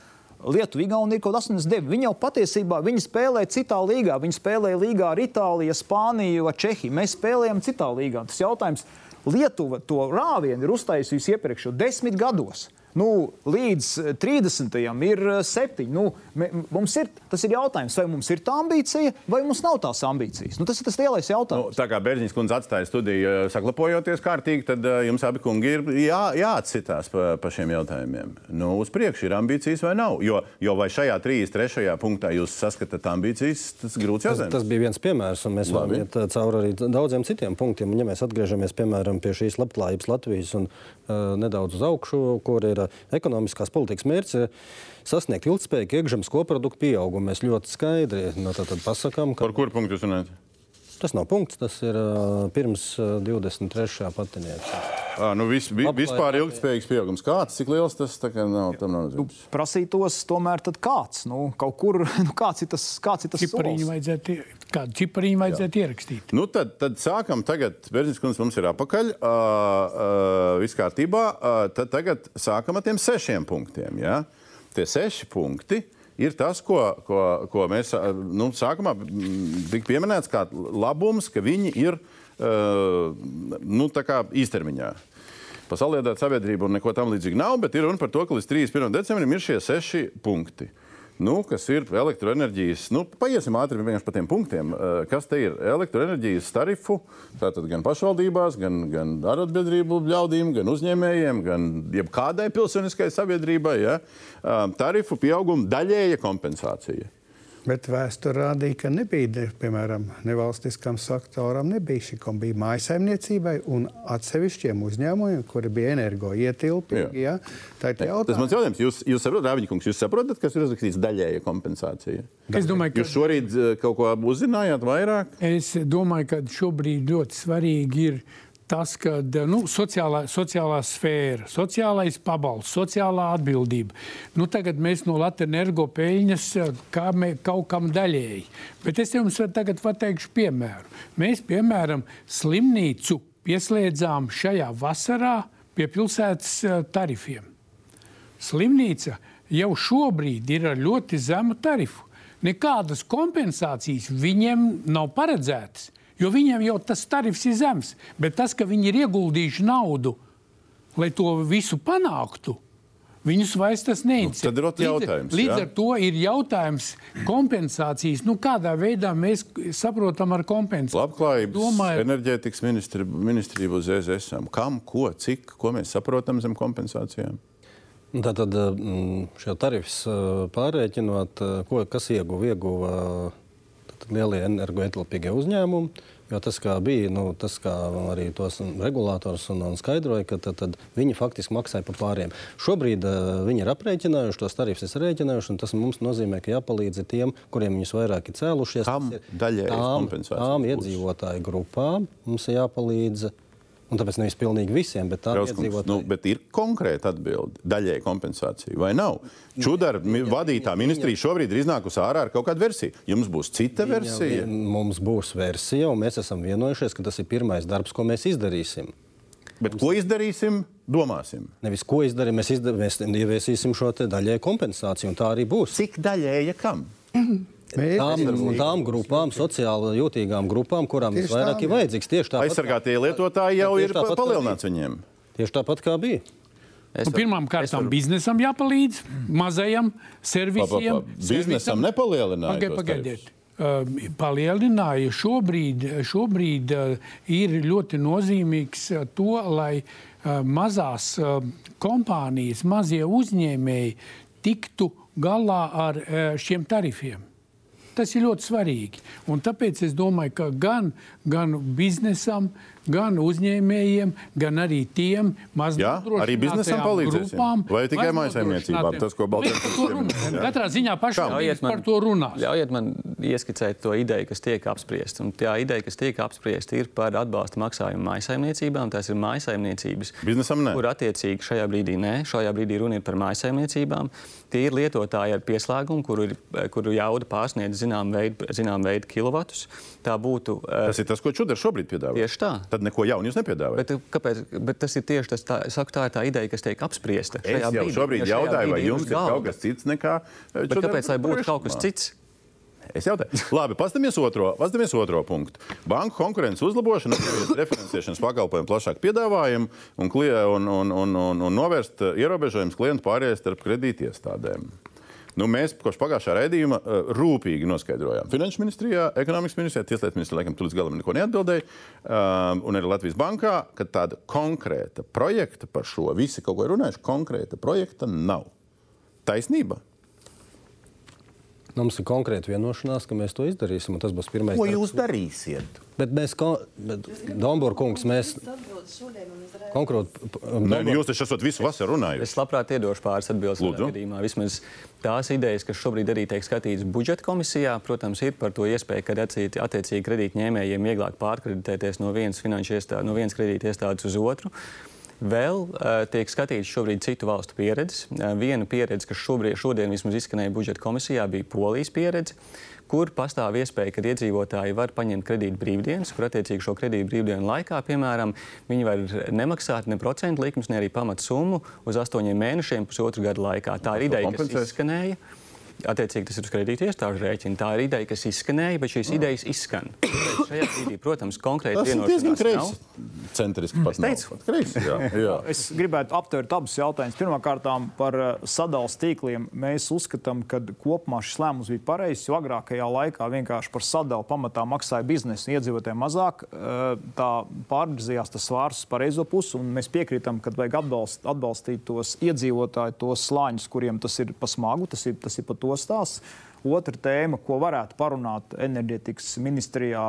Lietuva, Igaunija ir kaut kas 89. Viņi jau patiesībā viņi spēlē citā līgā. Viņi spēlē līgā ar Itāliju, Spāniju vai Čehiju. Mēs spēlējam citā līgā. Tas jautājums, Lietuva to rāvienu ir uztaisījusi iepriekš jau desmit gados. nu, līdz 30. ir 7. Nu, mums ir, tas ir jautājums, vai mums ir tā ambīcija, vai mums nav tās ambīcijas. Nu, tas ir tas lielais jautājums. Nu, tā kā Bērziņš kundze atstāja studiju, saklapojoties kārtīgi, tad jums abi kungi ir jā, jāatsitās pa, pa šiem jautājumiem. Nu, uz priekšu ir ambīcijas vai nav? Jo, jo vai šajā 33. punktā jūs saskatāt ambīcijas, tas grūts jautājums. Tas, tas bija viens piemērs, un mēs varam iet cauri arī daudziem citiem punktiem. Un, ja mēs atgriežamies piemēram pie šīs labklājības Latvijas un uh, nedaudz uz augšu, kur ir uh, ekonomiskās politikas mērķis, ir sasniegt ilgspējīgu iekšzemes koproduktu pieaugumu. Mēs ļoti skaidri no nu, tā, pasakām, ka. Par kuru punktu jūs runājat? Tas nav punkts, tas ir uh, pirms uh, 23. patinieka. À, nu vis, vi, vispār ilgspējīgs pieaugums. Kāds, cik liels tas nav? Tam nav nu, prasītos tomēr kāds. Nu, kaut kur nu, kāds ir tas, kāds ir tas cipariņu vajadzētu, kādu cipariņu vajadzētu Jā. ierakstīt. Nu, tad, tad sākam tagad, Bērziņš kundze mums ir apakaļ, uh, uh, viss kārtībā. Uh, tad tagad sākam ar tiem sešiem punktiem. Ja? Tie seši punkti ir tas, ko, ko, ko mēs nu, sākumā tika pieminēts kā labums, ka viņi ir uh, nu, īstermiņā. Pasaliedēt sabiedrību un neko tam līdzīgu nav, bet ir runa par to, ka līdz 31. decembrim ir šie seši punkti. Uh, nu, kas ir elektroenerģijas. Nu, paiesim ātri vienkārši pa tiem punktiem. Eh, kas te ir? Elektroenerģijas tarifu, tātad gan pašvaldībās, gan, gan arotbiedrību ļaudīm, gan uzņēmējiem, gan jebkādai pilsoniskai sabiedrībai. Ja? Eh, tarifu pieauguma daļēja kompensācija. Bet vēsture rādīja, ka nebija, piemēram, nevalstiskam sektoram, nebija šī kombi. Bija mājasemniecībai un atsevišķiem uzņēmumiem, kuri bija energoietilpīgi. Ja? Tā ir jautājums. Tas mans jautājums. Jūs, jūs saprotat, Rāviņkungs, jūs saprotat, kas ir uzrakstīts daļēja kompensācija? Es domāju, ka jūs šorīt eh, kaut ko uzzinājāt vairāk? Es domāju, ka šobrīd ļoti svarīgi ir tas, ka nu, sociālā, sociālā sfēra, sociālais pabalsts, sociālā atbildība. Nu, tagad mēs no Latvijas energo peļņas kā mē, kaut kam daļēji. Bet es jums tagad pateikšu piemēru. Mēs, piemēram, slimnīcu pieslēdzām šajā vasarā pie pilsētas tarifiem. Slimnīca jau šobrīd ir ar ļoti zemu tarifu. Nekādas kompensācijas viņiem nav paredzētas. Jo viņiem jau tas tarifs ir zems, bet tas, ka viņi ir ieguldījuši naudu, lai to visu panāktu, viņus vairs tas neinteresē. Nu, tad ir jautājums. Līdz, līdz ar to ir jautājums kompensācijas. Nu, kādā veidā mēs saprotam ar kompensāciju? Labklājības, Domāju... enerģētikas ministri, ministrība uz ESM. Kam, ko, cik, ko mēs saprotam zem kompensācijām? Tātad mm, šo tarifus pārrēķinot, ko, kas ieguva? ieguva lielie energoetilpīgie uzņēmumi. Jo tas, kā bija, nu, tas, kā arī tos regulātors un, un skaidroja, ka tad, tad viņi faktiski maksāja par pāriem. Šobrīd uh, viņi ir aprēķinājuši, tos tarifus ir rēķinājuši, un tas mums nozīmē, ka jāpalīdz tiem, kuriem viņus vairāk ir cēlušies. Tam daļai tām, tām iedzīvotāju grupām mums ir jāpalīdz Un tāpēc nevis pilnīgi visiem, bet tādiem iedzīvotājiem. Nu, bet ir konkrēta atbilde daļai kompensācija vai nav? Čudara vadītā ministrija šobrīd ir iznākusi ārā ar kaut kādu versiju. Jums būs cita viņa, versija? Viņa, mums būs versija, un mēs esam vienojušies, ka tas ir pirmais darbs, ko mēs izdarīsim. Bet ko izdarīsim? Domāsim. Nevis ko izdarīsim, mēs, izdar, mēs ieviesīsim šo daļēju kompensāciju, un tā arī būs. Cik daļēja kam? Tām, tām grupām, sociāli jūtīgām grupām, kurām visvairāk ir vajadzīgs tieši tāpat. Aizsargātie lietotāji jau ir tāpat, palielināts viņiem. Tieši tāpat kā bija. Nu, Pirmām kārtām varu... biznesam jāpalīdz, mazajam servisam. Biznesam nepalielināja. Pagaidiet, pagaidiet. Uh, palielināja. Šobrīd, šobrīd uh, ir ļoti nozīmīgs uh, to, lai mazās kompānijas, mazie uzņēmēji tiktu galā ar šiem tarifiem. Tas ir ļoti svarīgi. Un tāpēc es domāju, ka gan, gan biznesam, gan uzņēmējiem, gan arī tiem mazliet arī biznesam palīdzēsim. Vai tikai mājsaimniecībām? Tas, ko Baltijas Katrā ziņā pašam par to runās. Ļaujiet man ieskicēt to ideju, kas tiek apspriesta. Un tā ideja, kas tiek apspriesta, ir par atbalsta maksājumu mājsaimniecībām. Tās ir mājsaimniecības, Biznesam ne. kur attiecīgi šajā brīdī nē. Šajā brīdī runa ir par mājsaimniecībām. Tie ir lietotāji ar pieslēgumu, kuru, ir, kuru jauda pārsniedz zinām veidu, zinām veidu kilovatus. Tā būtu. Tas ir tas, ko Čudars šobrīd piedāvā. Tieši tā tad neko jaunu jūs nepiedāvājat. Bet, kāpēc, bet tas ir tieši tas, tā, saku, tā ir tā ideja, kas tiek apspriesta. Es jau brīdī, šobrīd jautāju, vai jums ir kaut kas cits nekā. Bet kāpēc lai būtu kaut kas cits? Es jautāju, labi, paskatāmies otro, paskatāmies otro punktu. Banku konkurences uzlabošana, referencēšanas pakalpojumu plašāku piedāvājumu un, un, un, un, un, un novērst ierobežojumus klientu pārējai starp kredītiestādēm. Nu, mēs kopš pagājušā raidījuma uh, rūpīgi noskaidrojām. Finanšu ministrijā, ekonomikas ministrijā, tieslietu ministrijā laikam tur līdz galam neko neatbildēja. Um, un arī Latvijas bankā, ka tāda konkrēta projekta par šo visi kaut ko ir runājuši, konkrēta projekta nav. Taisnība. Nu, Mums ir konkrēta vienošanās, ka mēs to izdarīsim, un tas būs pirmais. Ko darbs. jūs darīsiet? Bet mēs, Dombūra kungs, mēs konkrēti. Nē, nu jūs taču esat visu vasaru runājuši. Es labprāt iedošu pāris atbildes gadījumā. Vismaz tās idejas, kas šobrīd arī tiek skatītas budžeta komisijā, protams, ir par to iespēju, ka attiecīgi, attiecīgi kredītņēmējiem vieglāk pārkreditēties no vienas finanšu iestādes, no vienas kredīta iestādes uz otru. Vēl uh, tiek skatīts šobrīd citu valstu pieredzes. Uh, viena pieredze, kas šobrīd, šodien vismaz izskanēja budžeta komisijā, bija Polijas pieredze, kur pastāv iespēja, ka iedzīvotāji var paņemt kredītu brīvdienas, kur attiecīgi šo kredītu brīvdienu laikā, piemēram, viņi var nemaksāt ne procentu likmes, ne arī pamatsummu uz astoņiem mēnešiem, pusotru gadu laikā. Tā ir ideja, kas izskanēja. Attiecīgi, tas ir uz kredītu iestāžu rēķina. Tā ir ideja, kas izskanēja, bet šīs idejas izskan. Šajā brīdī, protams, konkrēti Tas ir diezgan vienošanās nav. kreisi. Centriski pat. teicu. Kreisi, jā, jā. Es gribētu aptvert abus jautājumus. Pirmkārt, par uh, sadalījuma tīkliem. Mēs uzskatām, ka kopumā šis lēmums bija pareizs, jo agrākajā laikā vienkārši par sadalījumu pamatā maksāja biznesa iedzīvotājiem mazāk. Uh, Tā pārvirzījās tas svārs uz pareizo pusi, un mēs piekrītam, ka vajag atbalst, atbalstīt tos iedzīvotājus, tos slāņus, kuriem tas ir pa smagu, tas ir, tas ir pa to stāsts. Otra tēma, ko varētu parunāt enerģetikas ministrijā.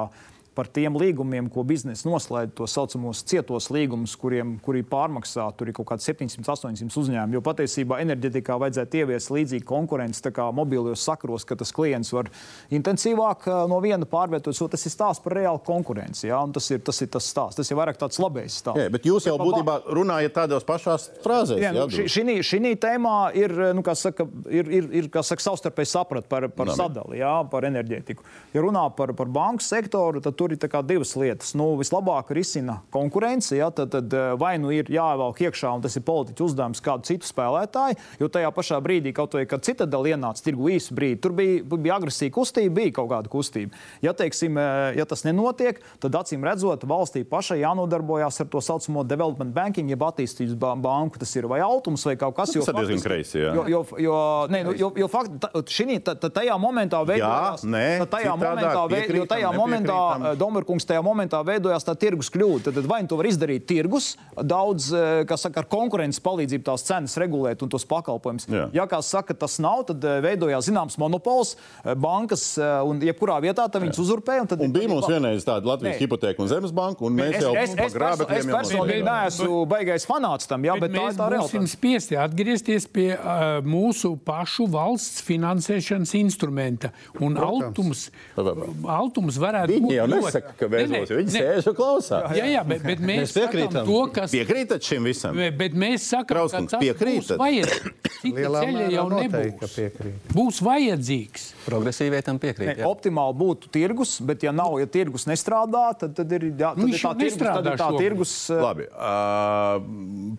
Par tiem līgumiem, ko biznesa noslēdz, to saucamos cietos līgumus, kuriem kuri pārmaksā, tur ir kaut kādi 700, 800 uzņēmumi. Jo patiesībā enerģetikā vajadzētu ieviest līdzīgu konkurenci, tā kā mobilos sakros, ka tas klients var intensīvāk ā, no viena pārvietot. So tas ir stāsts par reālu konkurenci. Ja? Tas ir, tas ir tas stāsts. Tas ir vairāk tāds labējs stāsts. Jā, bet jūs jau būtībā runājat tādās pašās frāzēs. Jā, nu, šī, šī tēmā ir, nu, kā saka, ir, ir, ir kā saka, savstarpēji saprat par, par sadali, jā, par enerģētiku. Ja runā par, par banku sektoru, tad tur ir tā kā divas lietas. Nu, vislabāk risina konkurence, jā, tad, tad eh, vai nu ir jāievelk iekšā, un tas ir politiķu uzdevums kādu citu spēlētāju, jo tajā pašā brīdī, kaut vai kad citadela ienāca tirgu īsu brīdi, tur bija, bija agresīva kustība, bija kaut kāda kustība. Ja, teiksim, eh, ja tas nenotiek, tad acīm redzot, valstī pašai jānodarbojas ar to saucamo development banking, jeb attīstības ba- banku. Tas ir vai altums vai kaut kas Tas ir diezgan kreisi, jā. Jo, jo, jo, ne, nu, jo, jo fakt, ta, tajā momentā veidojās, nē, ta, tajā momentā, vei- jo tajā momentā, Domarkungs, tajā momentā veidojās tā tirgus kļūda. Tad, tad vai nu to var izdarīt tirgus, daudz, eh, kā saka, ar konkurences palīdzību tās cenas regulēt un tos pakalpojumus. Jā. Ja kā saka, tas nav, tad eh, veidojās zināms monopols, eh, bankas un jebkurā vietā viņas uzurpēja. Un tad, Un bija mums vienreiz tāda Latvijas hipoteka un zemes banka, un mēs Es, jau es, es, grābekļiem es jau personīgi neesmu baigais fanāts tam, jā, bet, bet tā mēs ir tā būsim realitāte. spiesti atgriezties pie uh, mūsu pašu valsts finansēšanas instrumenta. Un altums, altums varētu Viņi būt nesaka, ka vēlos, viņi nē. sēž un klausās. Jā, jā, bet, bet mēs, Mēs piekrītam. To, kas, Piekrītat šim visam? bet, bet mēs sakām, ka tas piekrītat? būs vajadzīgs. Cita Lielā mērā jau nebūs. piekrīt. Būs vajadzīgs. Progresīvie tam piekrīt. Ne, optimāli būtu tirgus, bet, ja nav, ja tirgus nestrādā, tad, tad ir, jā, tad ir tā tirgus. Tad ir tā tirgus eh, Labi, uh,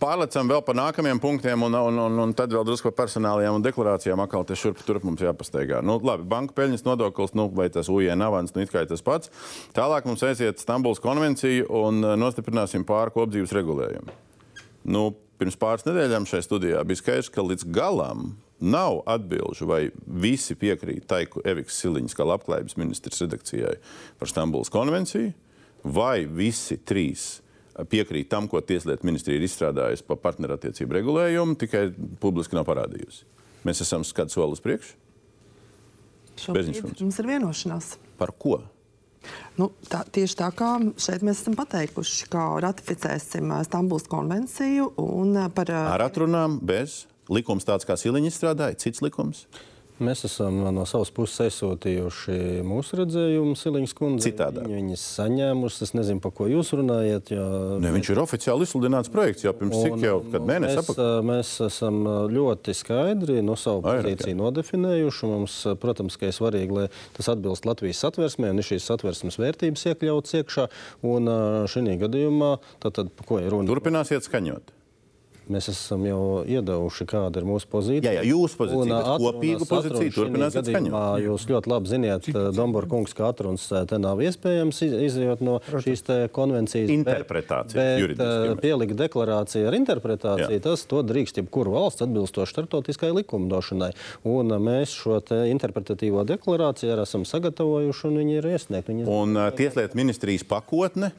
pārlecam vēl par nākamajiem punktiem, un, un, un, un tad vēl drusku par personālajām un deklarācijām. Atkal te šurp turp mums jāpasteigā. Nu, labi, banka peļņas nodoklis, nu, vai tas UIN avans, nu, it kā ir tas pats. Tālāk mums aiziet Stambuls konvencija un uh, nostiprināsim pāri kopdzīves regulējumu. Nu, pirms pāris nedēļām šajā studijā bija skaidrs, ka līdz galam nav atbilžu, vai visi piekrīt Taiku Eviks Siliņas, kā labklājības ministrs redakcijai par Stambuls konvenciju, vai visi trīs piekrīt tam, ko Tieslietu ministrija ir izstrādājusi par partnerattiecību regulējumu, tikai publiski nav parādījusi. Mēs esam skatu soli uz priekšu. Šobrīd mums ir vienošanās. Par ko? Nu, tā, tieši tā kā šeit mēs esam pateikuši, ka ratificēsim ā, Stambuls konvenciju par Ar atrunām bez likums tāds, kā Siliņa izstrādāja, cits likums. Mēs esam no savas puses aizsūtījuši mūsu redzējumu Siliņas kundzei. Citādāk. Viņa viņas saņēmusi. Es nezinu, par ko jūs runājat. Jo... Ne, viņš ir oficiāli izsludināts projekts jau pirms cik jau kad mēnesi mēs, atpakaļ. ā, mēs esam ā, ļoti skaidri no savu pozīciju nodefinējuši. Mums, ā, protams, ka ir svarīgi, lai tas atbilst Latvijas satversmē un ir šīs satversmes vērtības iekļautas iekšā. Un šī gadījumā, tad, tad, ko ir runa? Turpināsiet skaņot. Mēs esam jau iedevuši, kāda ir mūsu pozīcija. Jā, jā jūsu pozīcija, bet kopīgu pozīciju turpināsiet skaņot. Jūs ļoti labi ziniet, Dombora kungs, ka atrunas te nav iespējams izjot no šīs konvencijas. Interpretācija. Bet pielikt deklarāciju ar interpretāciju, jā. tas to drīkst jebkuru valsts atbilstoši starptautiskai likumdošanai. Un mēs šo interpretatīvo deklarāciju esam sagatavojuši un viņi ir iesniegti. Un Tieslietu ministrijas pakotne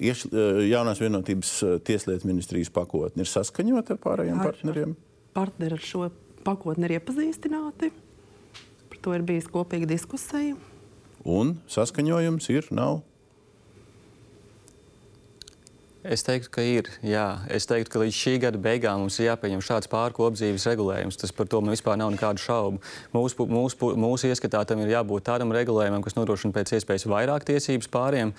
ieš, jaunās vienotības tieslietu ministrijas pakotne ir saskaņota ar pārējiem ar partneriem? Partneri ar šo pakotni ir iepazīstināti. Par to ir bijusi kopīga diskusija. Un saskaņojums ir, nav? Es teiktu, ka ir. Jā. Es teiktu, ka līdz šī gada beigām mums ir jāpieņem šāds pārkopdzīves regulējums. Tas par to man vispār nav nekādu šaubu. Mūsu, mūsu, mūsu ieskatā tam ir jābūt tādam regulējumam, kas nodrošina pēc iespējas vairāk tiesības pāriem.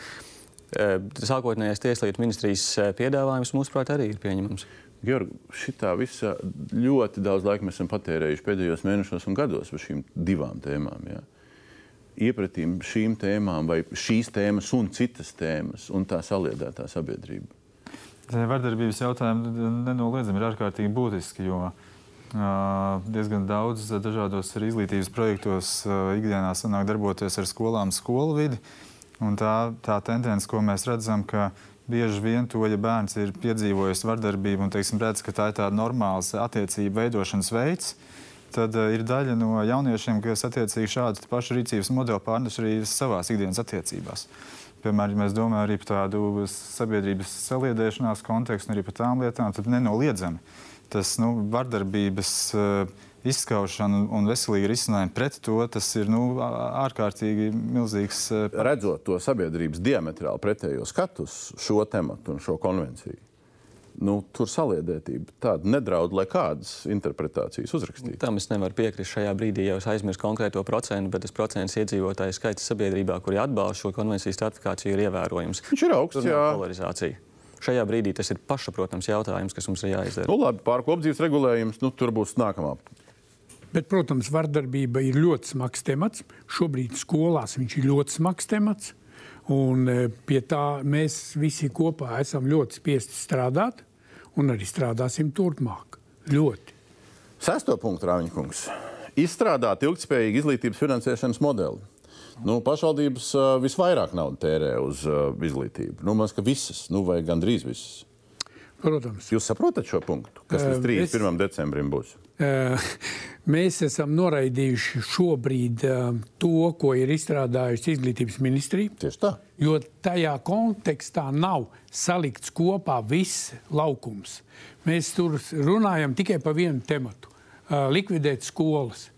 Sākotnējais tieslietu ministrijas piedāvājums, mūsuprāt, arī ir pieņemams. Georgi, šitā visā ļoti daudz laika mēs esam patērējuši pēdējos mēnešos un gados par šīm divām tēmām. Jā. Iepratīm šīm tēmām, vai šīs tēmas un citas tēmas, un tā saliedētā sabiedrība. Vardarbības jautājumi nenoliedzami ir ārkārtīgi būtiski, jo uh, diezgan daudz dažādos izglītības projektos uh, ikdienā sanāk darboties ar skolām, skolu vidi. Un tā, tā tendence, ko mēs redzam, ka bieži vien to, ja bērns ir piedzīvojis vardarbību un teiksim, redz, ka tā ir tāda normāls attiecību veidošanas veids, tad uh, ir daļa no jauniešiem, kas attiecīgi šādu pašu rīcības modeli pārnes arī savā ikdienas attiecībās. Piemēram, ja mēs domājam arī par tādu sabiedrības saliedēšanās kontekstu, arī par tām lietām, tad nenoliedzami tas nu, vardarbības uh, izskaušana un veselīga risinājuma pret to, tas ir nu, ārkārtīgi milzīgs. Redzot to sabiedrības diametrāli pretējo skatus, šo tematu un šo konvenciju nu, tur saliedētība tāda nedraud, lai kādas interpretācijas uzrakstītu. Tam es nevaru piekrist šajā brīdī, jau es aizmirsu konkrēto procentu, bet tas procents iedzīvotāju skaits sabiedrībā, kuri atbalsta šo konvencijas ratifikāciju, ir ievērojams. Viņš ir augsts, jā. Polarizācija. Šajā brīdī tas ir pašsaprotams jautājums, kas mums ir jāizdara. Nu, labi, pārkopdzīves regulējums, nu, tur būs nākamā Bet, protams, vardarbība ir ļoti smags temats. Šobrīd skolās viņš ir ļoti smags temats. Un e, pie tā mēs visi kopā esam ļoti spiesti strādāt un arī strādāsim turpmāk. Ļoti. Sesto punktu, Rāviņkungs. Izstrādāt ilgspējīgu izglītības finansēšanas modeli. Nu, pašvaldības uh, visvairāk naudas tērē uz uh, izglītību. Nu, man liekas, ka visas, nu, vai gandrīz visas. Protams. Jūs saprotat šo punktu, kas līdz 31. Es... decembrim būs? Mēs esam noraidījuši šobrīd to, ko ir izstrādājusi izglītības ministrija. Tieši tā. Jo tajā kontekstā nav salikts kopā viss laukums. Mēs tur runājam tikai par vienu tematu - likvidēt skolas.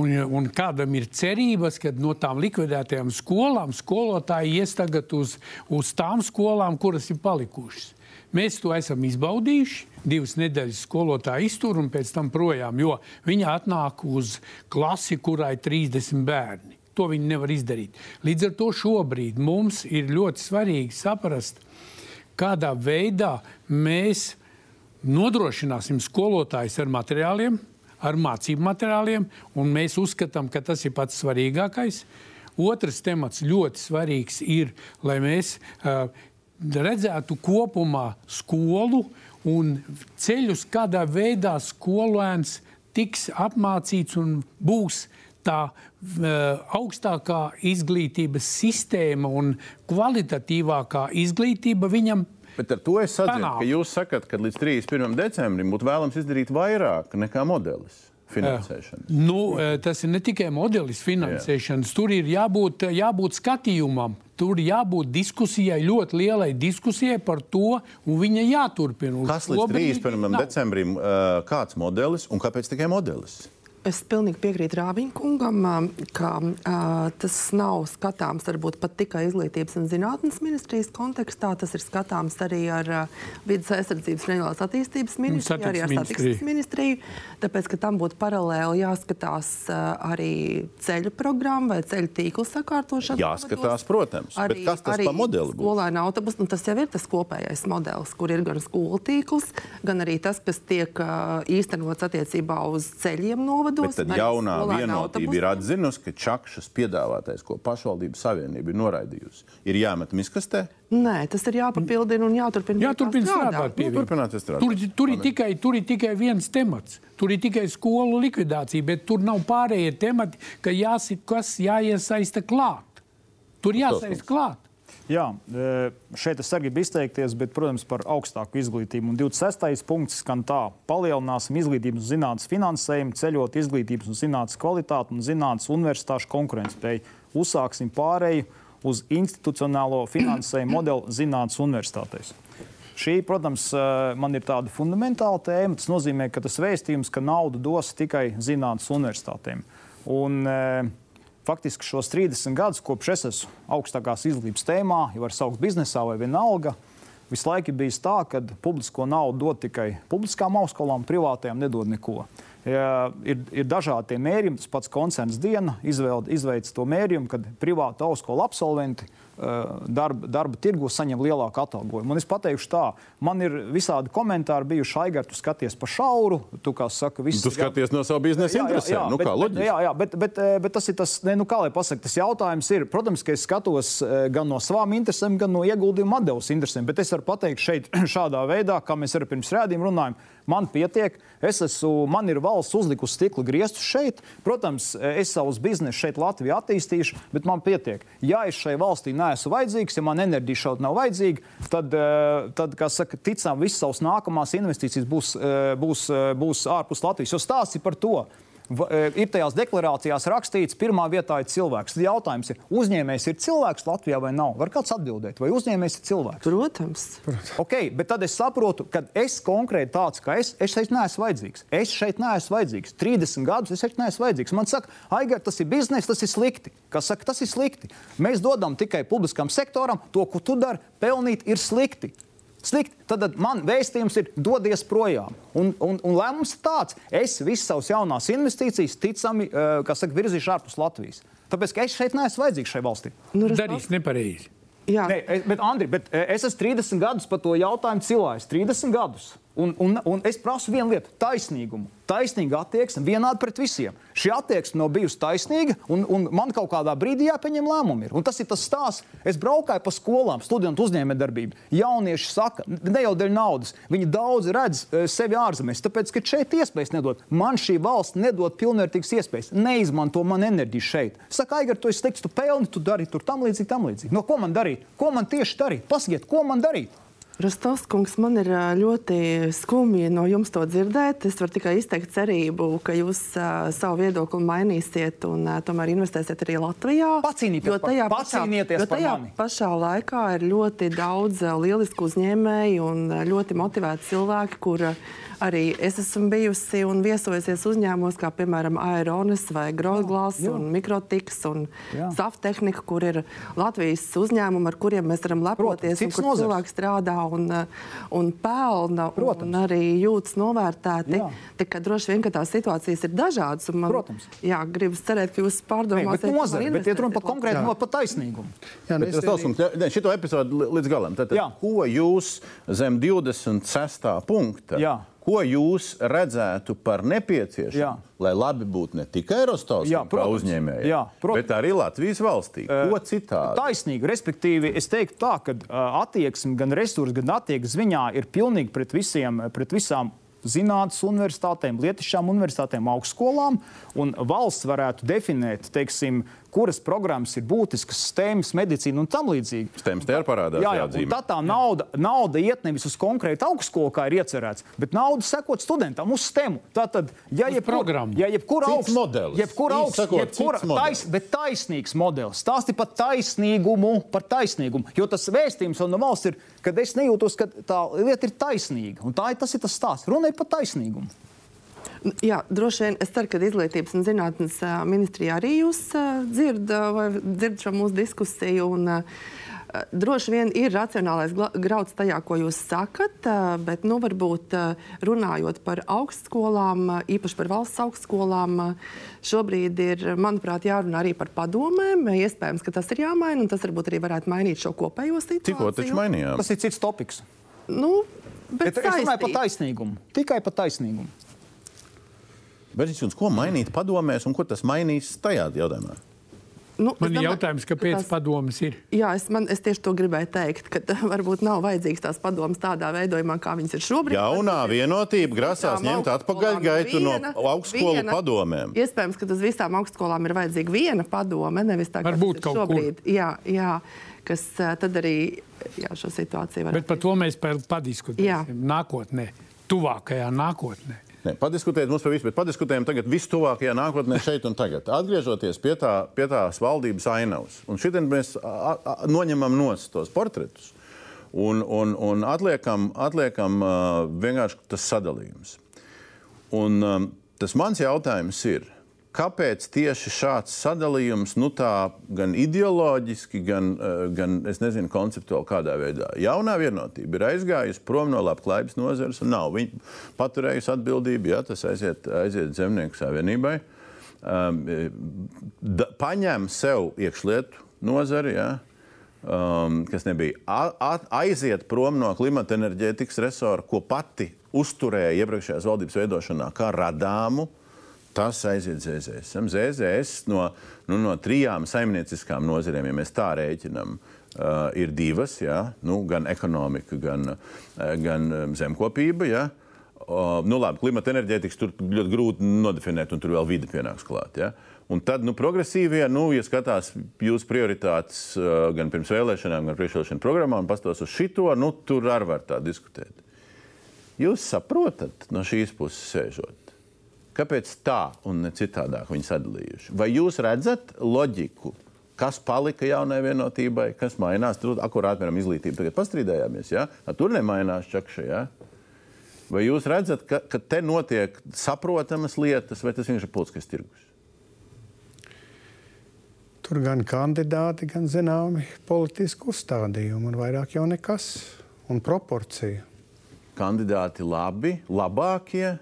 Un, un kādam ir cerības, ka no tām likvidētajām skolām skolotāji ies tagad uz, uz tām skolām, kuras ir palikušas. Mēs to esam izbaudījuši. Divas nedēļas skolotāja iztur un pēc tam projām, jo viņa atnāk uz klasi, kurai ir 30 bērni. To viņi nevar izdarīt. Līdz ar to šobrīd mums ir ļoti svarīgi saprast, kādā veidā mēs nodrošināsim skolotājus ar materiāliem, ar mācību materiāliem, un mēs uzskatām, ka tas ir pats svarīgākais. Otrs temats ļoti svarīgs ir, lai mēs uh, redzētu kopumā skolu un ceļus, kādā veidā skolēns tiks apmācīts un būs tā uh, augstākā izglītības sistēma un kvalitatīvākā izglītība viņam. Bet ar to es sadzinu, ka jūs sakat, ka līdz 31. decembrim būtu vēlams izdarīt vairāk nekā modelis finansēšana? Nu, tas ir ne tikai modelis finansēšanas, Jā. tur ir jābūt, jābūt skatījumam. Tur jābūt diskusijai, ļoti lielai diskusijai par to, un viņa jāturpina. Kas līdz 31. decembrim, kāds modelis un kāpēc tikai modelis? Es pilnīgi piekrītu Rāviņa kungam, ka uh, tas nav skatāms varbūt pat tikai izglītības un zinātnes ministrijas kontekstā. Tas ir skatāms arī ar uh, vidas aizsardzības un reģionālās attīstības ministriju, arī ar satiksmes ministriju. Tāpēc, ka tam būtu paralēli jāskatās uh, arī ceļu programma vai ceļu tīklu sakārtošana. Jāskatās, protams. Arī, kas tas par modeli būs? Skolēna autobus, nu, tas jau ir tas kopējais modelis, kur ir gan skolu tīkls, gan arī tas, kas tiek uh, īstenots attiecībā uz ceļiem novadiem nodos. Bet tad jaunā vienotība ir atzinusi, ka Čakšas piedāvātais, ko pašvaldības savienība ir noraidījusi, ir jāmet miskastē. Nē, tas ir jāpapildina un jāturpina. Jāturpina strādāt pie nu, strādāt. Tur, tur, ir tikai, tur ir tikai viens temats. Tur ir tikai skolu likvidācija, bet tur nav pārējie temati, ka jāsit, kas jāiesaista klāt. Tur jāsaista klāt. Jā, e, šeit es arī gribu izteikties, bet, protams, par augstāku izglītību. Un 26. punkts skan tā: palielināsim izglītības un zinātnes finansējumu, ceļot izglītības un zinātnes kvalitāti un zinātnes universitāšu konkurētspēju. Uzsāksim pārēju uz institucionālo finansējumu modeli zinātnes universitātēs. Šī, protams, e, man ir tāda fundamentāla tēma. Tas nozīmē, ka tas vēstījums, ka naudu dos tikai zinātnes universitātēm. Un, uh, faktiski šos 30 gadus, kopš es esmu augstākās izglītības tēmā, jau var saukt biznesā vai vienalga, visu laiku bijis tā, ka publisko naudu dod tikai publiskām augstskolām, privātajām nedod neko. Ja, ir, ir dažādi mērījumi. Tas pats koncerns diena izveids to mērījumu, kad privāta augstskola absolventi darba, darba tirgu saņem lielāku atalgojumu. Un es pateikšu tā, man ir visādi komentāri bijuši, Aigar, tu skaties pa šauru, tu kā saka, viss. Tu skaties jā, no savu biznesa interesēm, jā, jā, nu bet, kā loģiski. Jā, jā, bet, bet, bet tas ir tas, ne, nu kā lai pasaka, tas jautājums ir, protams, ka es skatos gan no savām interesēm, gan no ieguldījuma atdevas interesēm, bet es varu pateikt šeit šādā veidā, kā mēs arī pirms rādījuma runājam, man pietiek, es esmu, man ir valsts uzlikusi stikla griestus šeit, protams, es savus biznesus šeit Latvijā attīstīšu, bet man pietiek. Ja es šai valstī neesmu vajadzīgs, ja man enerģija šeit nav vajadzīga, tad, eh, tad saka, ticām, visas savas nākamās investīcijas būs, eh, būs, eh, būs ārpus Latvijas. Jo stāsts ir par to. Ir tajās deklarācijās rakstīts, pirmā vietā ir cilvēks. Tad jautājums ir, uzņēmējs ir cilvēks Latvijā vai nav? Var kāds atbildēt, vai uzņēmējs ir cilvēks? Protams. Protams. Okay, bet tad es saprotu, ka es konkrēti tāds, ka es, es šeit neesmu vajadzīgs. Es šeit neesmu vajadzīgs. 30 gadus es šeit neesmu vajadzīgs. Man saka, Aigar, tas ir biznesa, tas ir slikti. Kas saka, tas ir slikti? Mēs dodam tikai publiskam sektoram to, ko tu dari, pelnīt ir slikti. Slikti. Tad man vēstījums ir dodies projām. Un, un, un lēmums ir tāds, es visas savas jaunās investīcijas ticami uh, saka, virzīšu ārpus Latvijas. Tāpēc es šeit neesmu vajadzīgs šai valstī. Nu, Darīs nepareizi. Jā, Nē, bet, Andri, bet es esmu 30 gadus par to jautājumu cilvēks. 30 gadus. Un, un, un es prasu vienu lietu - taisnīgumu. Taisnīga attieksme vienādi pret visiem. Šī attieksme nav bijusi taisnīga, un, un man kaut kādā brīdī jāpieņem lēmumi. Ir. Un tas ir tas stāsts. Es braukāju pa skolām, studentu uzņēmējdarbību. Jaunieši saka, ne jau dēļ naudas, viņi daudz redz eh, sevi ārzemēs, tāpēc, ka šeit iespējas nedod. Man šī valsts nedod pilnvērtīgas iespējas. Neizmanto man enerģiju šeit. Saka, Aigar, tu esi slikts, tu pelni, tu dari tur tam līdzīgi, tam līdzīgi. No ko man darīt? Ko man tieši darīt? Pasakiet, ko man darīt? Rastovskungs, man ir ļoti skumji no jums to dzirdēt. Es varu tikai izteikt cerību, ka jūs uh, savu viedokli mainīsiet un uh, tomēr investēsiet arī Latvijā. Pacīnieties, jo tajā, par, pašā, jo tajā pašā laikā ir ļoti daudz uh, lielisku uzņēmēju un uh, ļoti motivēti cilvēki, kur uh, arī es esmu bijusi un viesojusies uzņēmumos, kā piemēram Aeronis vai Grozglas un Mikrotiks un Saftehnika, kur ir Latvijas uzņēmumi, ar kuriem mēs varam lepoties Protams, un kur nozars. cilvēki strādā un, un pelna Protams. un arī jūtas novērtēti. Tikai droši vien, ka tās situācijas ir dažādas. Man, Protams. Jā, gribas cerēt, ka jūs pārdomāsiet. Bet nozare, bet iet runa par konkrētu no pat taisnīgumu. Jā, bet, es ne, šito epizodu līdz galam. Tad, ko jūs zem 26. punkta? Jā Ko jūs redzētu par nepieciešamu, jā. lai labi būtu ne tikai Rostovs uzņēmējiem, bet arī Latvijas valstī? Ko citādi? Taisnīgi, respektīvi, es teiktu tā, ka attieksme gan resursu, gan attieksme ziņā ir pilnīgi pret, visiem, pret visām zinātnes universitātēm, lietišķām universitātēm, augstskolām, un valsts varētu definēt, teiksim, kuras programmas ir būtiskas, stēmas, medicīna un tam līdzīgi. Stēmas te ir parādās. Jā, jā, tā tā nauda, nauda iet nevis uz konkrētu augstskolu, kā ir iecerēts, bet nauda sekot studentam uz stēmu. Tātad, ja jebkura ja jebkur augsts modelis, jebkur augsts, jebkura tais, bet taisnīgs modelis, stāsti par taisnīgumu, par taisnīgumu, jo tas vēstījums no valsts ir, ka es nejūtos, ka tā lieta ir taisnīga, un tā ir tas ir tas stāsts. Runa ir par taisnīgumu. Jā, droši vien es ceru, ka izglītības un zinātnes ministrijā arī jūs dzird, dzird šo mūsu diskusiju. Un, Droši vien ir racionālais grauds tajā, ko jūs sakat, bet nu, varbūt runājot par augstskolām, īpaši par valsts augstskolām, šobrīd ir, manuprāt, jārunā arī par padomēm. Iespējams, ka tas ir jāmaina, un tas varbūt arī varētu mainīt šo kopējo situāciju. Tikko taču mainījām. Tas ir cits topiks. Nu, bet bet es runāju par taisnīgumu. Tikai par taisnīgumu. Beržģīns, ko mainīt padomēs un ko tas mainīs tajā jautājumā? Nu, es Man ir jautājums, ka kāpēc tās- padomas ir? Jā, es, man, es tieši to gribēju teikt, ka varbūt nav vajadzīgs tās padomas tādā veidojumā, kā viņas ir šobrīd. Jaunā vienotība grasās ņemt atpakaļ gaitu no viena- augstskolu viena- padomēm. Iespējams, ka uz visām augstskolām ir vajadzīga viena padome, nevis tā, kā Varbūt tas ir kaut kur. šobrīd. Jā, jā, kas tad arī jā, šo situāciju var Bet par to mēs pa- padiskutēsim nākotnē, tuvākajā nākotnē. Ne, padiskutēt mums par visu, bet padiskutējam tagad vistuvākajā nākotnē, šeit un tagad. Atgriežoties pie, tā, pie tās valdības ainavas. Un šodien mēs a, a, noņemam nost tos portretus un, un, un atliekam, atliekam uh, vienkārši tas sadalījums. Un, um, tas mans jautājums ir, kāpēc tieši šāds sadalījums, nu tā gan ideoloģiski, gan, uh, gan es nezinu, konceptuāli kādā veidā. Jaunā vienotība ir aizgājusi prom no labklājības nozares un nav viņa paturējusi atbildību, ja tas aiziet, aiziet zemnieku savienībai. Um, da, paņem sev iekšlietu nozari, ja, um, kas nebija a, a, aiziet prom no klimata enerģētikas resora, ko pati uzturēja iepriekšējās valdības veidošanā kā radāmu. Tas aiziet ZZS. ZZS no, nu, no trijām saimnieciskām nozarēm, ja mēs tā rēķinām, uh, ir divas. Ja? Nu, gan ekonomika, gan, uh, gan um, zemkopība. Ja? Uh, nu, labi, klimata enerģētikas tur ļoti grūti nodefinēt, un tur vēl vide pienāks klāt. Ja? Un tad, nu, progresīvie, nu, ja skatās jūsu prioritātes uh, gan pirms vēlēšanām, gan priekšvēlēšana programmā, un pastos uz šito, nu, tur arī var tā diskutēt. Jūs saprotat no šīs puses sēžot, kāpēc tā un ne citādāk viņi sadalījuši? Vai jūs redzat loģiku? Kas palika jaunai vienotībai, kas mainās? Tur akurāt, piemēram, izglītība. Tagad pastrīdējāmies, ja? Tur nemainās čakša. Ja? Vai jūs redzat, ka, ka te notiek saprotamas lietas, vai tas vienkārši ir politiskais tirgus? Tur gan kandidāti, gan zināmi politiski uzstādījumi, un vairāk jau nekas. Un proporcija. Kandidāti labi, labākie,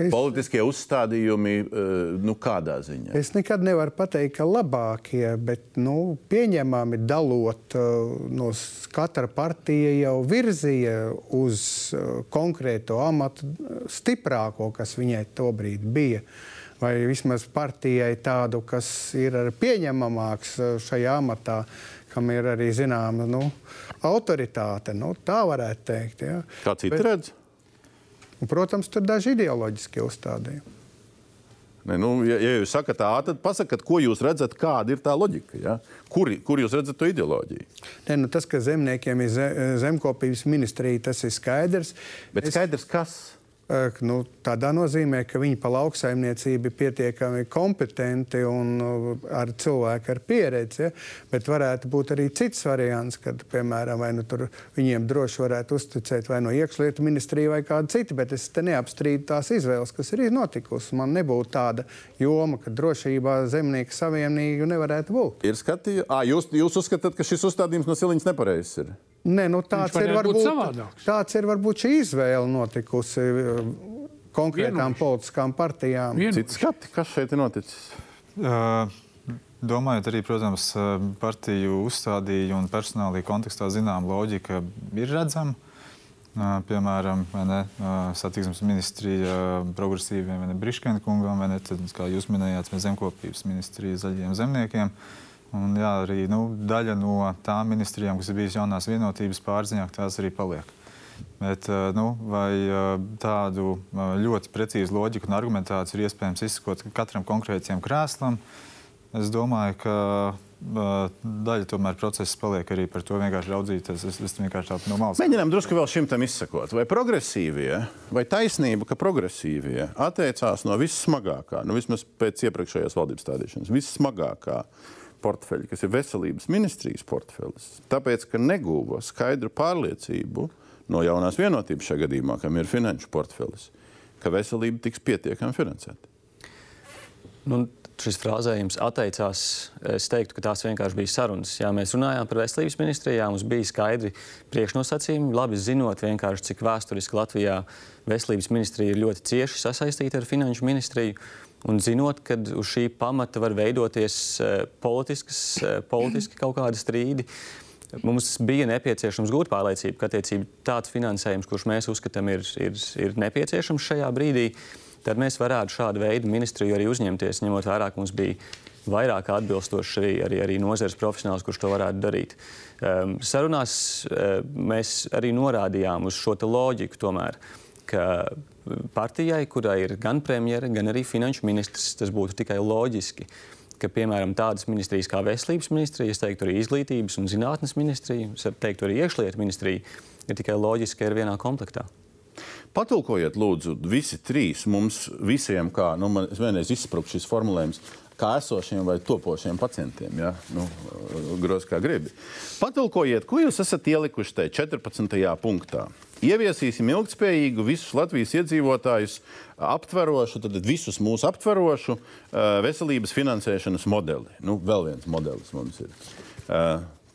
Es, politiskie uzstādījumi, eh, nu kādā ziņā? es nekad nevaru pateikt, ka labākie, bet nu, pieņemami dalot uh, no katra partija jau virzīja uz uh, konkrēto amatu stiprāko, kas viņai tobrīd bija. Vai vismaz partijai tādu, kas ir pieņemamāks šajā amatā, kam ir arī zināma nu, autoritāte. Nu, tā varētu teikt. Ja. Kā citi redz? Un, protams, tur ir daži ideoloģiski uzstādījumi. Ne, nu, ja, ja jūs sakat tā, tad pasakiet, ko jūs redzat, kāda ir tā loģika. Ja? Kur, kur jūs redzat to ideoloģiju? Ne, nu, tas, ka zemniekiem ir ze, zemkopības ministrija, tas ir skaidrs. Bet Es- skaidrs, kas? Nu, tādā nozīmē, ka viņi par lauksaimniecību ir pietiekami kompetenti un uh, ar cilvēku ar pieredzi. Ja? Bet varētu būt arī cits variants, kad, piemēram, nu viņiem droši varētu uzticēt vai no iekšlietu ministrija vai kāda cita. Bet es te neapstrīdu tās izvēles, kas ir notikusi. Man nebūtu tāda joma, ka drošībā zemnieku savienību nevarētu būt. Ir skatījums, ah, jūs, jūs uzskatāt, ka šis uzstādījums no Siliņas nepareizs ir. Nē, nu, tāds, ir varbūt, savādāks. tāds ir varbūt šī izvēle notikusi uh, konkrētām Vienoši. politiskām partijām. Cits skati, kas šeit ir noticis? Uh, Domājot arī, protams, uh, partiju uzstādījumu un personālī kontekstā zinām loģika ir redzama. Uh, Piemēram, vai ne, uh, satiksmes ministrija progresīviem, vai ne Briškēna kungam, vai ne, tad, kā jūs minējāt, zemkopības ministrija zaļiem zemniekiem. Un, jā, arī nu, daļa no tām ministrijām, kas ir bijusi jaunās vienotības pārziņā, tās arī paliek. Bet, uh, nu, vai uh, tādu uh, ļoti precīzu loģiku un argumentāciju ir iespējams izsekot katram konkrētajam krēslam? Es domāju, ka daļa tomēr procesa paliek arī par to vienkārši raudzīties. Es, es vienkārši tādu no malas. Mēģinām drusku vēl šim tam izsekot. Vai progresīvie, vai taisnība, ka progresīvie atteicās no vissmagākā, nu vismaz pēc iepriekšējās valdības stādīšanas, vissmagākā portfeļa, kas ir veselības ministrijas portfelis, tāpēc, ka neguva skaidru pārliecību no jaunās vienotības šajā gadījumā, kam ir finanšu portfelis, ka veselība tiks pietiekami finansēta. Nu, šis frāzējums atteicās. Es teiktu, ka tās vienkārši bija sarunas. Jā, mēs runājām par veselības ministrijā, mums bija skaidri priekšnosacījumi. Labi zinot, cik vēsturiski Latvijā veselības ministrija ir ļoti cieši sasaistīta ar finanšu ministriju. Un zinot, ka uz šī pamata var veidoties uh, uh, politiski kaut kādi strīdi, mums bija nepieciešams gūt pārliecību, ka attiecīgi tāds finansējums, kurš mēs uzskatām ir, ir, ir nepieciešams šajā brīdī, tad mēs varētu šādu veidu ministriju arī uzņemties, ņemot vērā, ka mums bija vairāk atbilstoši arī, arī, arī nozares profesionāls, kurš to varētu darīt. Um, sarunās uh, mēs arī norādījām uz šo loģiku, tomēr, ka partijai, kurai ir gan premjera, gan arī finanšu ministrs, tas būtu tikai loģiski. Ka, piemēram, tādas ministrijas kā veselības ministrija, es teiktu, arī izglītības un zinātnes ministrija, es teiktu, arī iekšlietu ministrija, ir tikai loģiski, ka ir vienā komplektā. Patulkojiet, lūdzu, visi trīs mums visiem, kā nu, man vienreiz izsprūst šis formulējums, kā esošiem vai topošiem pacientiem. Ja? Nu, Grozi kā gribi. Patulkojiet, ko jūs esat ielikuši te 14. punktā. Ieviesīsim ilgspējīgu, visus Latvijas iedzīvotājus aptverošu, tad visus mūsu aptverošu veselības finansēšanas modeli. Nu, vēl viens modelis mums ir.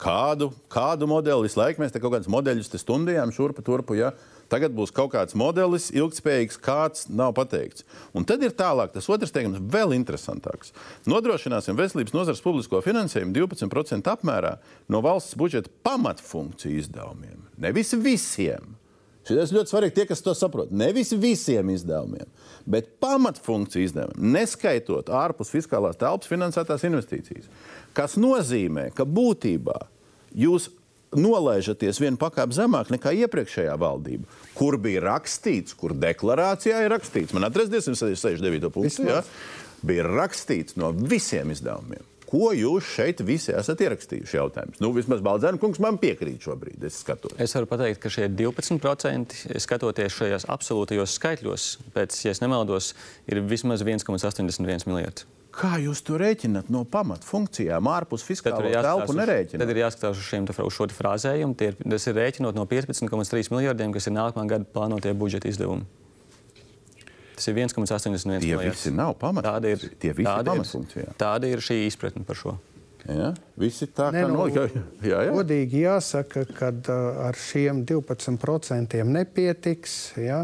Kādu, kādu modeli visu laiku mēs te kaut kādus modeļus stundījām šurpu turpu. Ja? Tagad būs kaut kāds modelis, ilgspējīgs, kāds nav pateikts. Un tad ir tālāk, tas otrs teikums, vēl interesantāks. Nodrošināsim veselības nozares publisko finansējumu 12% apmērā no valsts budžeta pamatfunkciju izdevumiem. Nevis visiem. Šis ir ļoti svarīgi, tie, kas to saprot. Nevis visiem izdevumiem, bet pamatfunkciju izdevumiem, neskaitot ārpus fiskālās telpas finansētās investīcijas. Tas nozīmē, ka būtībā jūs nolaižaties vienu pakāpi zemāk nekā iepriekšējā valdība, kur bija rakstīts, kur deklarācijā ir rakstīts, man atcerieties, 69. punktu, ja, bija rakstīts no visiem izdevumiem. Ko jūs šeit visi esat ierakstījuši? Jautājums. Nu, vismaz Baldzēna kungs man piekrīt šobrīd. Es, skatos. es varu pateikt, ka šie 12% skatoties šajos absolūtajos skaitļos, pēc, ja nemaldos, ir vismaz 1,81 miljardi. Kā jūs to rēķināt no pamatfunkcijām, ārpus fiskālā telpu nerēķināt? Tad ir jāskatās uz, šiem, uz šo frāzējumu. Ir, tas ir rēķinot no 15,3 miljardiem, kas ir nākamā gada plānotie budžeta izdevumi. Tas ir 1,81 miljardi. Tie visi nav pamati. Tāda ir, Tie visi tāda ir, tāda ir šī izpratne par šo. Ja? Visi tā kā Ne, nu, no, jā, jā, jā. Godīgi jāsaka, ka uh, ar šiem 12% nepietiks. Ja?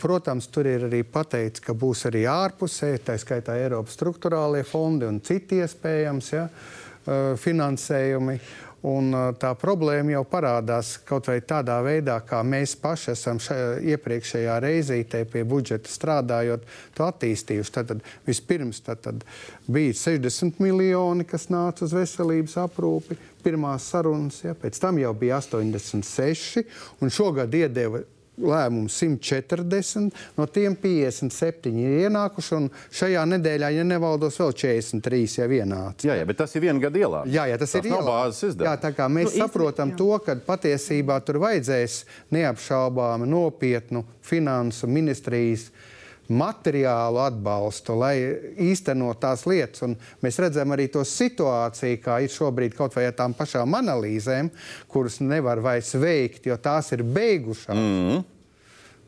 Protams, tur ir arī pateikts, ka būs arī ārpusē, tā skaitā Eiropas struktūrālie fondi un citi iespējams ja? uh, finansējumi. Un, tā problēma jau parādās kaut vai tādā veidā, kā mēs paši esam šajā, iepriekšējā reizītē pie budžeta strādājot, to attīstījuši. Tad, tad vispirms tad, tad bija 60 miljoni, kas nāca uz veselības aprūpi, pirmās sarunas, ja, pēc tam jau bija 86, un šogad iedeva lēmumu 140, no tiem 57 ir ienākuši, un šajā nedēļā, ja nevaldos, vēl 43 jau ienāca. Jā, jā, bet tas ir viena gada ielā. Jā, jā, tas, tas ir ielā. bāzes izdevums. Jā, tā kā mēs Nu, saprotam jā. to, ka patiesībā tur vajadzēs neapšaubāmi nopietnu finansu ministrijas materiālu atbalstu, lai īstenot tās lietas. Un mēs redzam arī to situāciju, kā ir šobrīd kaut vai ar tām pašām analīzēm, kuras nevar vairs veikt, jo tās ir beigušās. Mm.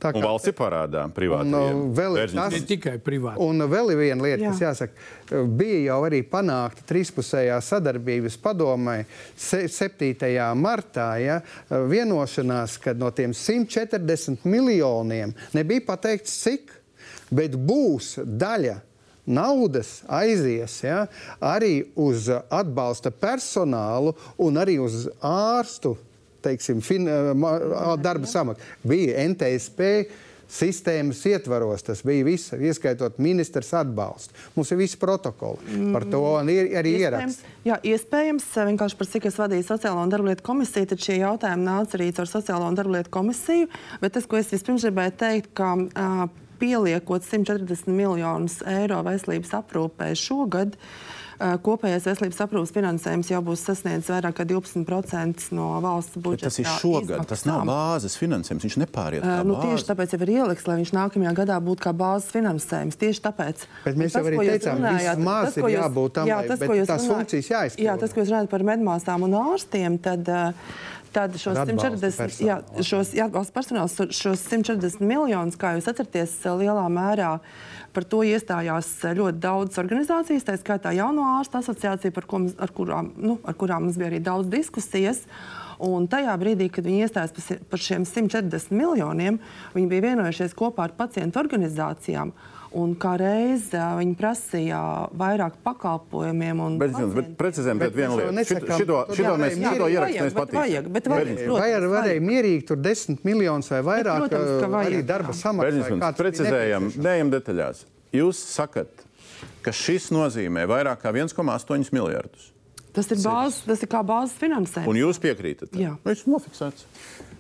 Tā Un valsts ir parādā privāti. Un, uh, vēl ir tas- Ne tikai privāti. Un vēl ir viena lieta, Jā. kas jāsaka, bija jau arī panākta trīspusējā sadarbības padomē se- 7. martā. Ja, vienošanās, ka no tiem 140 miljoniem nebija pateikts, cik, bet būs daļa. Naudas aizies ja, arī uz atbalsta personālu un arī uz ārstu teiksim, fin, ma- darba samaksu. Bija NTSP sistēmas ietvaros, tas bija viss, ieskaitot ministrs atbalstu. Mums ir visi protokoli par to un ir arī ieraksts. Jā, iespējams, vienkārši par cik es vadīju Sociālo un Darblietu komisiju, tad šie jautājumi nāca arī caur Sociālo un Darblietu komisiju. Bet tas, ko es vispirms gribēju teikt, ka uh, pieliekot 140 miljonus eiro veselības aprūpē šogad, uh, kopējais veselības aprūpes finansējums jau būs sasniedzis vairāk kā 12% no valsts Bet budžeta. tas ir šogad, tas nav bāzes finansējums. Viņš nepāriet. Uh, nu, bāzi. tieši tāpēc jau ir ielikts, lai viņš nākamajā gadā būtu kā bāzes finansējums. Tieši tāpēc. Bet mēs Un jau arī teicām, runājāt, tas, ir jābūt tam, jā, lai- tas, bet ko jūs tās runājat- funkcijas jāizpilda. Jā, tas, ko jūs runājat par medmāsām un ārstiem, tad, uh, tad šos Par atbalsta 140, jā, šos, jā, personāls, šos 140 miljonus, kā jūs atceraties, lielā mērā par to iestājās ļoti daudzas organizācijas, tā skaitā Jauno ārstu asociācija, mums- ar, kurām, nu, ar kurām mums bija arī daudz diskusijas. Un tajā brīdī, kad viņi iestājās par šiem 140 miljoniem, viņi bija vienojušies kopā ar pacientu organizācijām. Un kā reiz viņi prasīja vairāk pakalpojumiem. un Bet, bet precizējam Bet vienu lietu. Šito, šito, tur šito jā, mēs vajag, šito ierakstu mēs bet patīsim. vajag, bet vajag, Bērziņš. protams. Vai ar varēja mierīgi tur 10 miljonus vai vairāk protams, ka uh, vajag, arī darba samaksā? kundze, Precizējam, neejam detaļās. Jūs sakat, ka šis nozīmē vairāk kā 1,8 miljardus. Tas ir, bāzes, tas ir kā bāzes finansējums. Un jūs piekrītat? Jā. Viņš ir nofiksēts.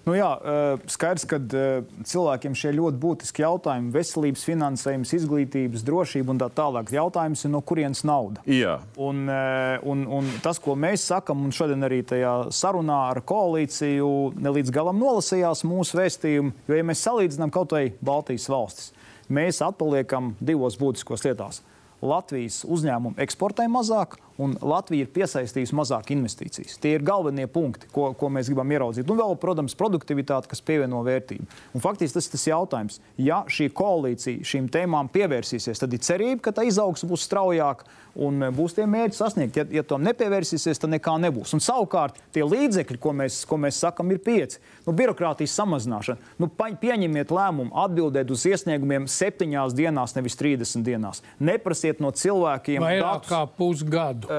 Nu jā, eh, skaidrs, ka eh, cilvēkiem šie ļoti būtiski jautājumi - veselības finansējums, izglītības, drošība un tā tālāk. Jautājums ir, no kurienes nauda? Jā. Un, eh, un, un tas, ko mēs sakām, un šodien arī tajā sarunā ar koalīciju, ne līdz galam nolasījās mūsu vēstījumu, jo, ja mēs salīdzinām kaut vai Baltijas valstis, mēs atpaliekam divos būtiskos lietās. Latvijas uzņēmumi eksportē mazāk, un Latvija ir piesaistījusi mazāk investīcijas. Tie ir galvenie punkti, ko, ko mēs gribam ieraudzīt. Un vēl, protams, produktivitāte, kas pievieno vērtību. Un faktiski tas ir tas jautājums. Ja šī koalīcija šīm tēmām pievērsīsies, tad ir cerība, ka tā izaugsme būs straujāka un būs tie mērķi sasniegt. Ja, ja tam nepievērsīsies, tad nekā nebūs. Un savukārt tie līdzekļi, ko mēs, ko mēs sakām, ir pieci. Nu, birokrātijas samazināšana. Nu, pieņemiet lēmumu, atbildēt uz iesniegumiem septiņās dienās, nevis 30 dienās. Neprasiet no cilvēkiem Vairāk datus. kā pusgadu.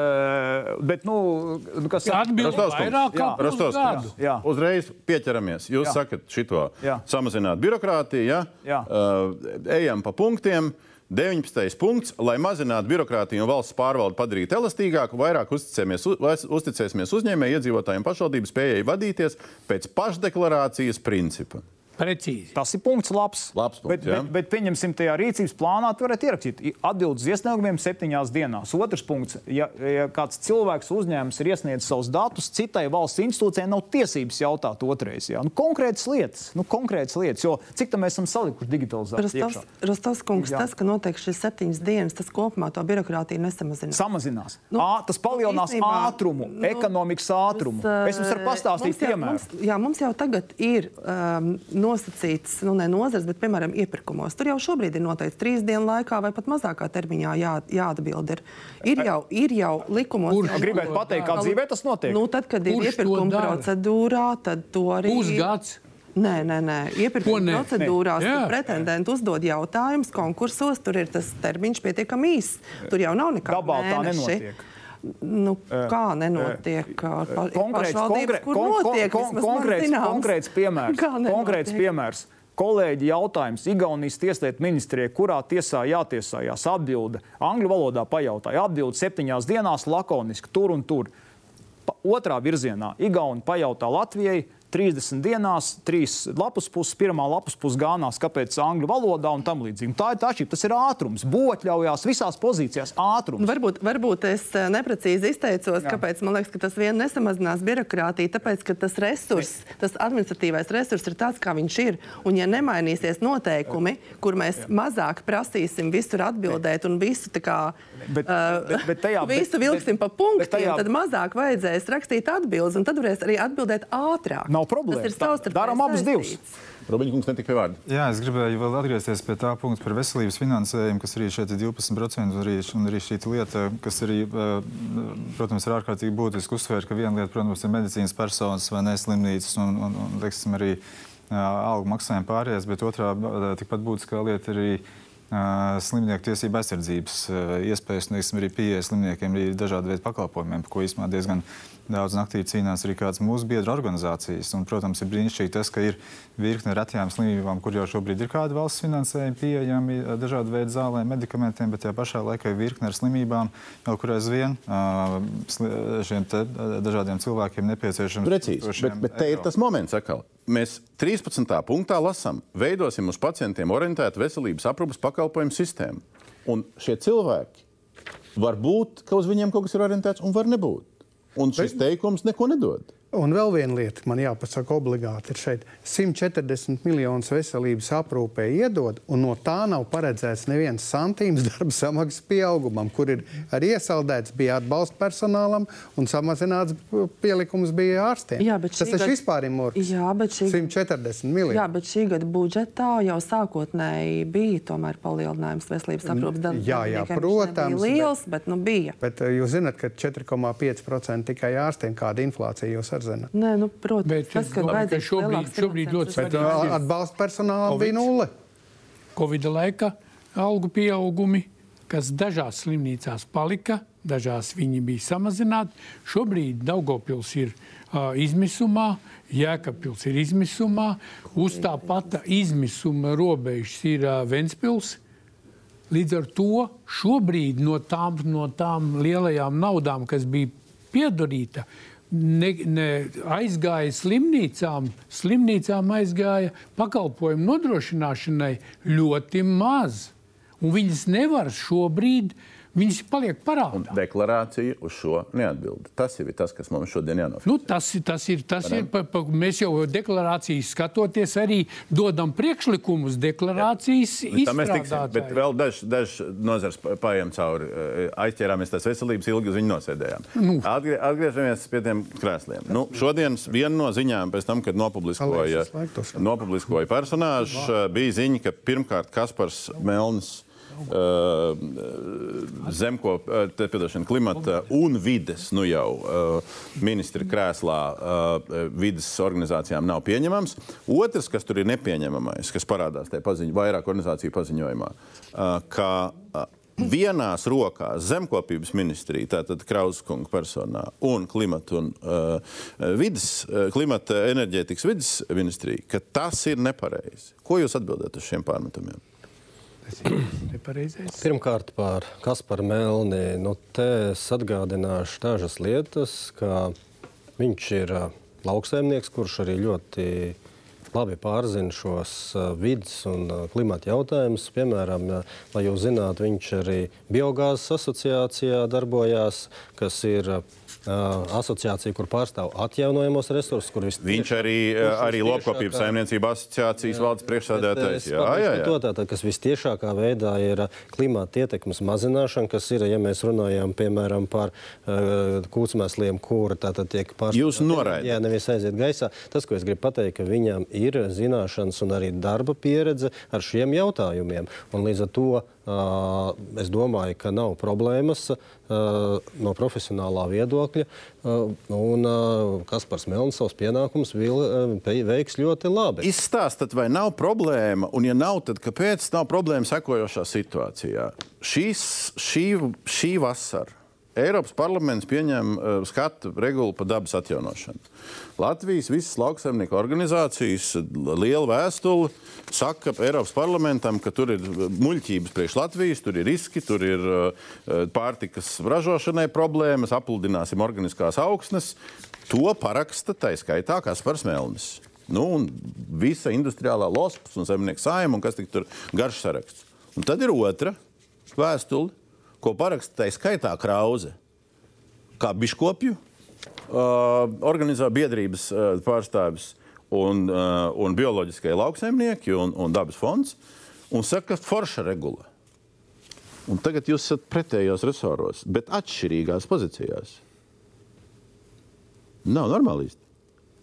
Bet, nu, nu, kas kungs. vairāk kā Jā. Pusgadu. kungs. Jā. Uzreiz pieķeramies. Jūs Jā. sakat, šito Jā. samazināt birokrātiju, ja? Jā. Uh, ejam pa punktiem. 19. punkts, lai mazinātu birokrātiju un valsts pārvaldi padarītu elastīgāku, vairāk uzticēsimies, uz, uzticēsimies uzņēmēju, iedzīvotājiem, pašvaldību spējai vadīties pēc pašdeklarācijas principa. Precīzi. Tas ir punkts, labs. Labs punkts, bet, jā. bet, bet pieņemsim, tajā rīcības plānā varētu ierakstīt atbildes iesniegumiem septiņās dienās. Otrs punkts, ja, ja kāds cilvēks uzņēmums ir iesniedzis savus datus, citai valsts institūcijai nav tiesības jautāt otrais. Jā. Nu, konkrētas lietas, nu, konkrētas lietas, jo cik tam mēs esam salikuši digitalizāciju? Rostovs, Rostovs kungs, Jā. tas, ka notiek šīs septiņas dienas, tas kopumā to birokrātiju nesamazinās. Samazinās. Nu, Nu, Ā, tas palielinās īstenībā, ātrumu, nu, ekonomikas ātrumu. Tas, es jums varu pastāstīt mums jau, piemēru. mums, jā, mums jau tagad ir um, nosacīts, nu, ne nozars, bet, piemēram, iepirkumos. Tur jau šobrīd ir noteikts trīs dienu laikā vai pat mazākā termiņā jā, jāatbild. Ir, ir, jau, ir jau likumos. Kurš jau- Gribētu pateikt, kā dzīvē tas notiek? Nu, tad, kad ir Kurš to iepirkuma procedūrā, tad to arī Pusgads. Nē, nē, nē. Iepirkuma procedūrās pretendenti uzdod jautājumus, konkursos tur ir tas termiņš pietiekami īss. Tur jau nav nekāda Dabā tā nenotiek. Nu, kā nenotiek? Konkrēts, konkrē, kon, kon, notiek, kon, man konkrēts, konkrēts piemērs. Konkrēts piemērs. Kolēģi jautājums Igaunijas tieslietu ministrijai, kurā tiesā jātiesājās, atbilde angļu valodā pajautāja. Atbilde septiņās dienās lakoniski, tur un tur. Pa, otrā virzienā Igauni pajautā Latvijai. 30 dienās, 3 lapus puses, pirmā lapus puses gānās, kāpēc angļu valodā un tam līdzīgi. Tā ir tā atšķirība. Tas ir ātrums. Būtļaujās visās pozīcijās ātrums. Varbūt, varbūt es eh, neprecīzi izteicos, Jā. kāpēc man liekas, ka tas vien nesamazinās birokrātiju. Tāpēc, ka tas resurs, tas administratīvais resurs ir tāds, kā viņš ir. Un, ja nemainīsies noteikumi, kur mēs mazāk prasīsim visur atbildēt un visu, tā kā, Bet- eh, bet- bet tajā- visu vilksim bet- pa punktiem, tajā- tad mazāk vajadzēs rakstīt atbildes, un tad varēs arī atbildēt ātrāk. Nav problēma. Tas ir Tā- savstarpēji darām abas divas. saistīts. Robiņš kungs netika pie vārda. Jā, es gribēju vēl atgriezties pie tā punkta par veselības finansējumu, kas arī šeit ir 12%. Un arī, un arī šī lieta, kas arī, eh, protams, ir ārkārtīgi būtiski uzsvērt, ka viena lieta, protams, ir medicīnas personas vai ne slimnīcas un, un, un teiksim, arī eh, algu maksājuma pārējais, bet otrā eh, tikpat būtiskā lieta ir arī slimnieku tiesību aizsardzības iespējas un teiksim, arī pieeja slimniekiem arī dažādu veidu pakalpojumiem, par ko īstenībā diezgan daudz un aktīvi cīnās arī kādas mūsu biedru organizācijas. Un, protams, ir brīnišķīgi tas, ka ir virkne retām slimībām, kur jau šobrīd ir kāda valsts finansējuma pieejami eh, dažādu veidu zālēm, medikamentiem, bet tajā pašā laikā ir virkne ar slimībām, kur aizvien eh, šiem eh, dažādiem cilvēkiem nepieciešams. Precīzi. Bet, bet te ir tas moments, atkal. Mēs 13. punktā lasām, veidosim uz pacientiem orientētu veselības aprūpas pakalpojumu sistēmu. Un šie cilvēki var būt, ka uz viņiem kaut kas ir orientēts, un var nebūt. Un šis teikums neko nedod. Un vēl viena lieta, man jāpasaka, obligāti ir šeit 140 miljonus veselības aprūpē iedod, un no tā nav paredzēts neviens santīms darba samaksas pieaugumam, kur ir arī iesaldēts bija atbalsta personālam un samazināts pielikums bija ārstiem. Jā, Tas taču gada- vispār ir mūrs. Jā, bet šī- 140 miljoni. Jā, bet šī gada budžetā jau sākotnēji bija tomēr palielinājums veselības aprūpas Jā, jā. Viņš protams, liels, bet, bet nu bija. Bet eh, jūs zināt, ka 4,5% tikai ārstiem kāda inflācija jūs arī zināt. Nē, nu, protams, Bet tas, ka domāju, ka šobrīd- šobrīd ļoti svarīgi uh, atbalsta personālam Covid. bija nulle. Covid laika algu pieaugumi, kas dažās slimnīcās palika, dažās viņi bija samazināti. Šobrīd Daugopils ir uh, izmisumā, Jēkabpils ir izmisumā, uz tā pata izmisuma robežas ir uh, Ventspils. Līdz ar to šobrīd no tām, no tām lielajām naudām, kas bija piedarīta, ne, ne aizgāja slimnīcām, slimnīcām aizgāja pakalpojumu nodrošināšanai ļoti maz. Un viņas nevar šobrīd uh, Viņas paliek parādā. Deklarācija uz šo neatbild. Tas ir tas, kas mums šodien jānoformulē. Nu, tas, tas ir. Tas ir pa, pa, mēs jau deklarācijas skatoties, arī dodam priekšlikumus deklarācijas izstrādātājiem. Bet vēl dažs daž nozars pājām cauri. Eh, aizķērāmies tās veselības, ilgi uz viņu nosēdējām. Nu. Atgrie, atgriežamies pie tiem krēsliem. Nu, šodienas viena no ziņām pēc tam, kad nopubliskoja, nopubliskoja personāžu, bija ziņa, ka pirmkārt Kaspars Melnis Zemko, uh, piedošana, klimata un vides nu jau ministra krēslā vidas organizācijām nav pieņemams. Otrs, kas tur ir nepieņemamais, kas parādās tajā paziņ, vairāk organizāciju paziņojumā, ka vienās rokās zemkopības ministrija, tātad Krauskunga personā, un klimata un uh, vidas, klimata enerģētikas vidas ministrija, ka tas ir nepareizi. Ko jūs atbildat uz šiem pārmetumiem? Pirmkārt, par Kasparu Melni. Nu, te es atgādināšu dažas lietas, ka viņš ir uh, lauksaimnieks, kurš arī ļoti labi pārzina šos uh, vidas un uh, klimata jautājumus. Piemēram, lai jūs zinātu, viņš arī biogāzes asociācijā darbojās, kas ir asociācija, kur pārstāv atjaunojamos resursus. Viņš arī, arī Lopkopības saimniecība asociācijas jā, valdes priekšsādātājs. Jā, jā, jā. To, tātad, kas vistiešākā veidā ir klimata ietekmes mazināšana, kas ir, ja mēs runājam, piemēram, par uh, kūtsmēsliem, kura tātad tiek pārstāvta. Jūs noraidat. Jā, nevis aiziet gaisā. Tas, ko es gribu pateikt, ka viņam ir zināšanas un arī darba pieredze ar šiem jautājumiem. Un līdz ar to Uh, es domāju, ka nav problēmas no profesionālā viedokļa. Un Kaspars Melns savus pienākumus veiks ļoti labi. Izstāstat, vai nav problēma, un ja nav, tad kāpēc nav problēma sekojošā situācijā? Šīs, šī, šī vasara Eiropas parlaments pieņem uh, skatu regulu par dabas atjaunošanu. Latvijas visas lauksaimnieku organizācijas liela vēstule saka Eiropas parlamentam, ka tur ir muļķības priekš Latvijas, tur ir riski, tur ir uh, pārtikas ražošanai problēmas, apludināsim organiskās augsnes. To paraksta tā skaitā Kaspars Melnis. Nu, un visa industriālā lospas un zemnieku saima, un kas tik tur garš saraksts. Un tad ir otra vēstule ko parakstīja skaitā Krause, kā biškopju uh, organizē biedrības uh, pārstāvis un, uh, un bioloģiskie lauksaimnieki un, un dabas fonds, un saka, ka forša regula. Un tagad jūs esat pretējos resoros, bet atšķirīgās pozīcijās. Nav normāli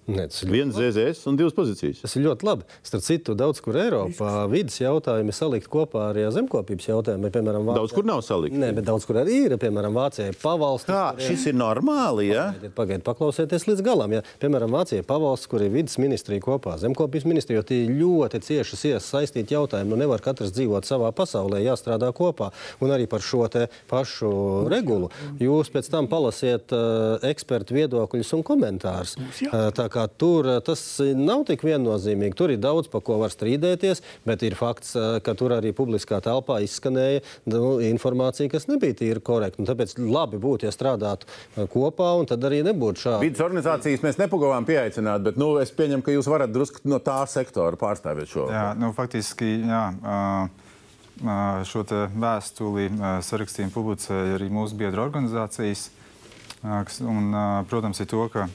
īsti. Ne, Viens ZZS un divas pozīcijas. Tas ir ļoti labi. Starp citu, daudz kur Eiropā vidas jautājumi salikt kopā ar zemkopības jautājumiem. Piemēram, Vācijā. Daudz kur nav salikti. Nē, bet daudz kur arī ir. Piemēram, Vācijā ir pavalsts. Kā šis ir normāli? Ja? Pagaidiet, pagaidiet, paklausieties līdz galam. Ja? Piemēram, Vācijā ir pavalsts, kur ir vidas ministrija kopā zemkopības ministrija, jo tie ir ļoti cieši saistīti jautājumi. Nu, nevar katrs dzīvot savā pasaulē, jāstrādā kopā. Un arī par šo pašu regulu jūs pēc tam palasiet uh, ekspertu viedokļus un komentārus. Uh, kā tur eh, tas nav tik viennozīmīgi. Tur ir daudz, par ko var strīdēties, bet ir fakts, eh, ka tur arī publiskā telpā izskanēja nu, informācija, kas nebija tīri korekta. Tāpēc labi būtu, ja strādātu eh, kopā, un tad arī nebūtu šādi. Vides organizācijas mēs nepagavām pieaicināt, bet nu, es pieņemu, ka jūs varat drusku no tā sektora pārstāvēt šo. Jā, nu, faktiski, jā. Uh... Šo vēstuli sarakstījumu publicēja arī mūsu biedru organizācijas. Un, protams, ir to, ka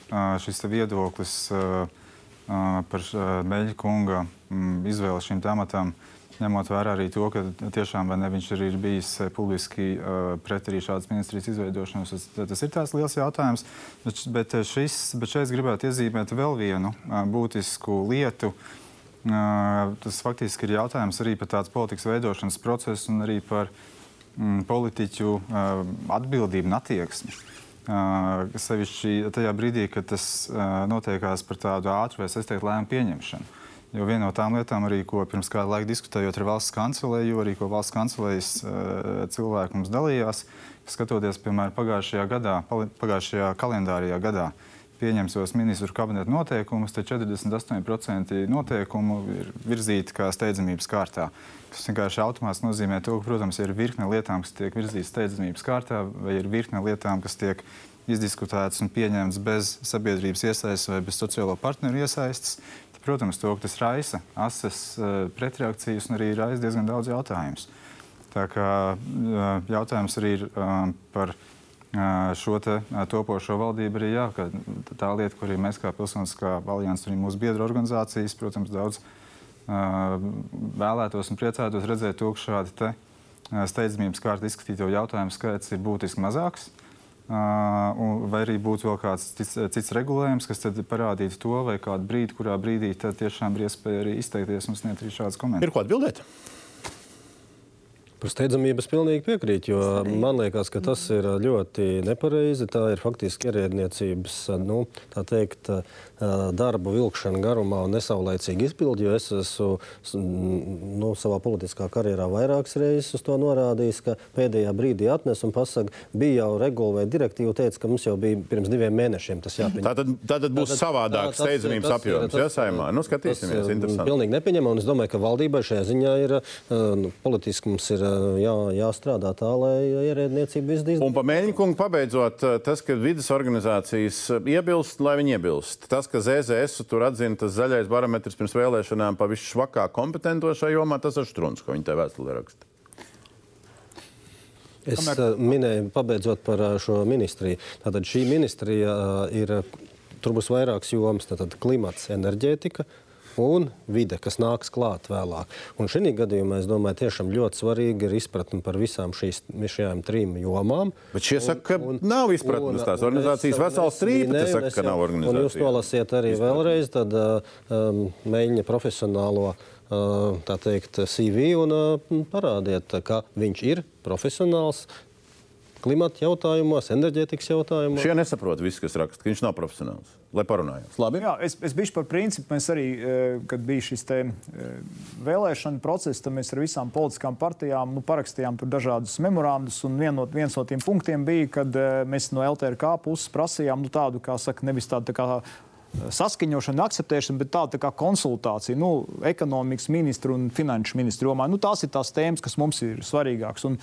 šis viedoklis par Meļa kunga izvēli šim tematam, ņemot vērā arī to, ka tiešām ne, viņš arī ir bijis publiski pret arī šādas ministrijas izveidošanos. Tas, tas ir tās liels jautājums. Bet, bet, šis, bet šeit es gribētu iezīmēt vēl vienu būtisku lietu. Tas faktiski ir jautājums arī par tādas politikas veidošanas procesu un arī par mm, politiķu atbildību un attieksmi. Uh, sevišķi tajā brīdī, kad tas uh, notiekās par tādu ātru vai saistītu lēmumu pieņemšanu. Jo viena no tām lietām, arī, ko pirms kāda laika diskutējot ar valsts kancelēju, arī ko valsts kancelējas uh, cilvēki mums dalījās, skatoties, piemēram, pagājušajā gadā, pagājušajā kalendārajā gadā, pieņemsos ministru kabineta noteikumus, tad 48% noteikumu ir virzīti kā steidzamības kārtā. Tas vienkārši automātiski nozīmē to, ka, protams, ir virkne lietām, kas tiek virzītas steidzamības kārtā, vai ir virkne lietām, kas tiek izdiskutētas un pieņemtas bez sabiedrības iesaistes vai bez sociālo partneru iesaistes. Protams, to, tas raisa asas uh, pretreakcijas un arī raisa diezgan daudz jautājumus. Tā kā uh, jautājums arī ir uh, par šo te, topošo valdību arī jā, tā lieta, kur mēs kā Pilsoniskā alianses un mūsu biedru organizācijas, protams, daudz vēlētos un priecātos redzēt to, ka šādi te, steidzamības kārta izskatīto jautājumu skaits ir būtiski mazāks. Vai arī būtu vēl kāds cits, cits regulējums, kas parādītu to, vai kādu brīdi, kurā brīdī tiešām ir iespēja arī izteikties un sniegt arī šādus komentārus. Ir ko atbildēt? Par steidzamību es pilnīgi piekrītu, jo man liekas, ka tas ir ļoti nepareizi. Tā ir faktiski ierēdniecības nu, teikt, darbu vilkšana garumā un nesaulēcīga izpildi. Es esmu nu, savā politiskā karjerā vairākas reizes uz to norādījis, ka pēdējā brīdī atnes un pasaka, bija jau regula vai direktīva, teica, ka mums jau bija pirms diviem mēnešiem tas jāpieņem. Tātad, tātad būs tātad, savādāk steidzamības apjoms. Jā, saimā. Nu, skatīsimies, tas, interesanti. Pilnīgi nepieņemam, un es domāju, ka valdībai šajā ziņā ir nu, politiski mums ir jā, jāstrādā tā, lai ierēdniecība izdzīvotu. Un pa mēģinājumu pabeidzot, tas, ka vidas organizācijas iebilst, lai viņi iebilst. Tas, ka ZZS tur atzina tas zaļais barometrs pirms vēlēšanām pa visu švakā kompetentošā jomā, tas ir strūns, ko viņi te vēstulē raksta. Es Kamēr... minēju, pabeidzot par šo ministriju. Tātad šī ministrija ir, tur būs vairākas jomas, tātad klimats, enerģētika, uh, un vide, kas nāks klāt vēlāk. Un šī gadījumā es domāju, tiešām ļoti svarīgi ir izpratne par visām šīs, šajām trim jomām. Bet šie saka, ka un, nav izpratnes tās organizācijas vesels trīpa, saka, ka nav organizācija. Un jūs to lasiet arī izpratne. vēlreiz, tad um, mēģina profesionālo tā teikt, CV un uh, parādiet, ka viņš ir profesionāls, klimata jautājumos, enerģētikas jautājumos. Šie nesaprot visu, kas raksta, ka viņš nav profesionāls. Lai parunājās. Labi. Jā, es, es biju par principu. Mēs arī, eh, kad bija šis te eh, vēlēšana process, tad mēs ar visām politiskām partijām nu, parakstījām dažādus memorandus. Un vien no, viens no tiem punktiem bija, kad eh, mēs no LTRK puses prasījām nu, tādu, kā saka, nevis tādu tā kā saskaņošana, akceptēšana, bet tāda tā kā konsultācija nu, ekonomikas ministru un finanšu ministru jomā. Nu, tās ir tās tēmas, kas mums ir svarīgākas. Un,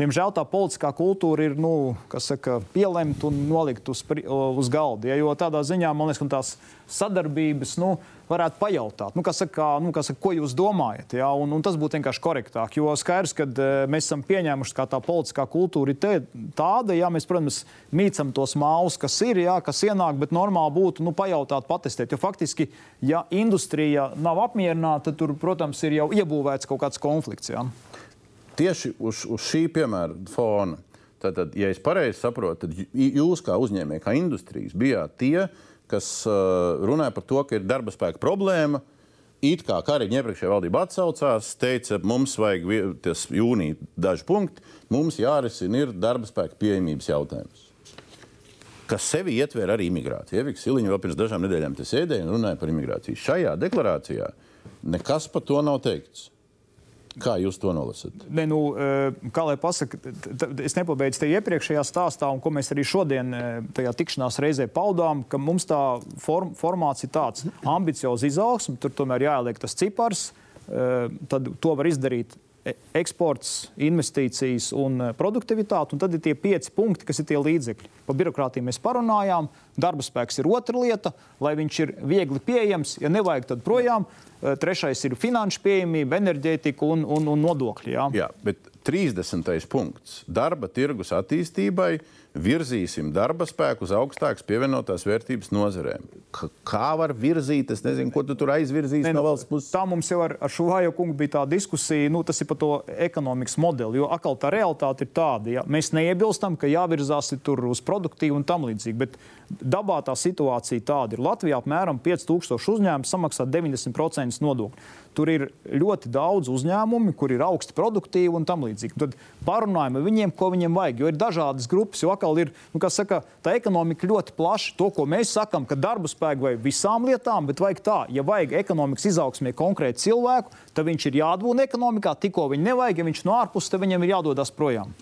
diemžēl tā politiskā kultūra ir nu, saka, pielemta un nolikt uz, uz galda. Ja, jo tādā ziņā man liekas, ka tās sadarbības. Nu, varētu pajautāt, nu, kas saka, nu, kas saka, ko jūs domājat. Ja? Un, un tas būtu vienkārši korektāk. Jo skaidrs, ka uh, mēs esam pieņēmuši, ka tā politiskā kultūra ir te, tāda, ja mēs, protams, mīcam tos māus, kas ir, ja, kas ienāk, bet normāli būtu nu, pajautāt, patestēt. Jo faktiski, ja industrija nav apmierināta, tad tur, protams, ir jau iebūvēts kaut kāds konflikts. Ja? Tieši uz, uz šī piemēra fona. Tātad, ja es pareizi saprotu, tad jūs kā uzņēmēji, kā industrijas, bijāt tie, kas uh, runāja par to, ka ir darba spēka problēma. It kā Kariņš iepriekšējā valdībā atsaucās, teica, mums vajag jūnija daži punkti, mums jārisina darba spēka pieejamības jautājums. Kas sevi ietver arī imigrāciju. Eviks Siliņš vēl pirms dažām nedēļām te sēdēja un runāja par imigrāciju. Šajā deklarācijā nekas par to nav teikts. Kā jūs to nolasat? Ne, nu, eh, kā lai pasakā, es nepabeidzu te iepriekšējā stāstā, un ko mēs arī šodien eh, tajā tikšanās reizē paudām, ka mums tā form, formāts ir tāds ambiciozs izaugsme, tur tomēr jāieliek tas cipars, eh, tad to var izdarīt eksports, investīcijas un e, produktivitāte. Un tad ir tie pieci punkti, kas ir tie līdzekļi. Par birokrātiju mēs parunājām. Darba spēks ir otra lieta, lai viņš ir viegli pieejams. Ja nevajag, tad projām. E, trešais ir finanšu pieejamība, enerģētika un, un, un nodokļi. Jā. Jā, bet 30. punkts - darba tirgus attīstībai virzīsim darba spēku uz augstākas pievienotās vērtības nozarēm. K kā var virzīt? Es nezinu, ko tu tur aizvirzīsi no nu, valsts puses. Tā mums jau ar, ar šo Vāju kungu bija tā diskusija, nu, tas ir par to ekonomikas modeli. Jo atkal tā realitāte ir tāda, ja mēs neiebilstam, ka jāvirzās tur uz produktīvu un tam līdzīgi. Bet dabā tā situācija tāda ir. Latvijā apmēram 5000 uzņēmumu samaksā 90% nodokļu. Tur ir ļoti daudz uzņēmumu, kur ir augsti produktīvi un tam līdzīgi. Tad parunājam ar viņiem, ko viņiem vajag. Jo ir dažādas grupas, jo atkal ir nu, saka, tā ekonomika ļoti plaša. To, ko mēs sakām, ka darba spēku vajag visām lietām, bet vajag tā, ja vajag ekonomikas izaugsmē konkrēti cilvēku, tad viņš ir jādabūna ekonomikā. Tikko viņu nevajag, ja viņš no ārpuses, tad viņam ir jādodas projām.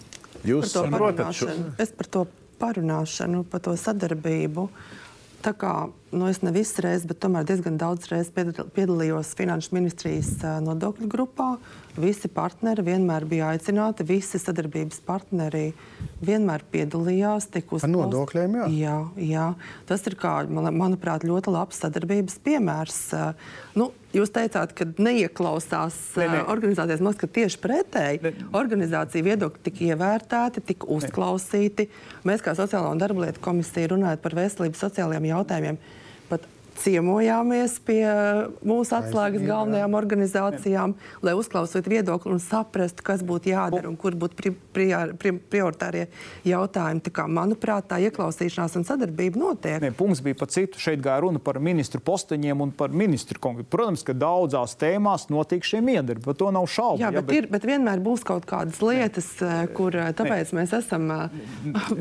Jūs saprotat šo? Es par to parunāšanu, par to sadarbību. Tā kā nu, es ne visas reizes, bet tomēr diezgan daudz reizes piedalījos Finanšu ministrijas nodokļu grupā. Visi partneri vienmēr bija aicināti, visi sadarbības partneri vienmēr piedalījās. Ar nodokļiem, jā. jā. Jā, tas ir, kā, man, manuprāt, ļoti labs sadarbības piemērs. Nu, jūs teicāt, ka neieklausās ne, ne. organizācijas. Man liekas, tieši pretēji ne. organizācija viedokļi tika ievērtēti, tika uzklausīti. Mēs kā Sociālā un darba lietu komisija runājot par veselības sociālajiem jautājumiem ciemojāmies pie mūsu atslēgas galvenajām organizācijām, lai uzklausītu viedokli un saprastu, kas būtu jādara un kur būtu pri, pri, pri, prioritārie jautājumi. Tā kā, manuprāt, tā ieklausīšanās un sadarbība notiek. Ne, punkts bija par citu. Šeit gāja runa par ministru posteņiem un par ministru konkrēti. Protams, ka daudzās tēmās notiek šie miedarbi, par to nav šaubu. Jā, bet, ja, bet... Ir, bet vienmēr būs kaut kādas lietas, ne. Eh, kur eh, tāpēc ne. mēs esam eh,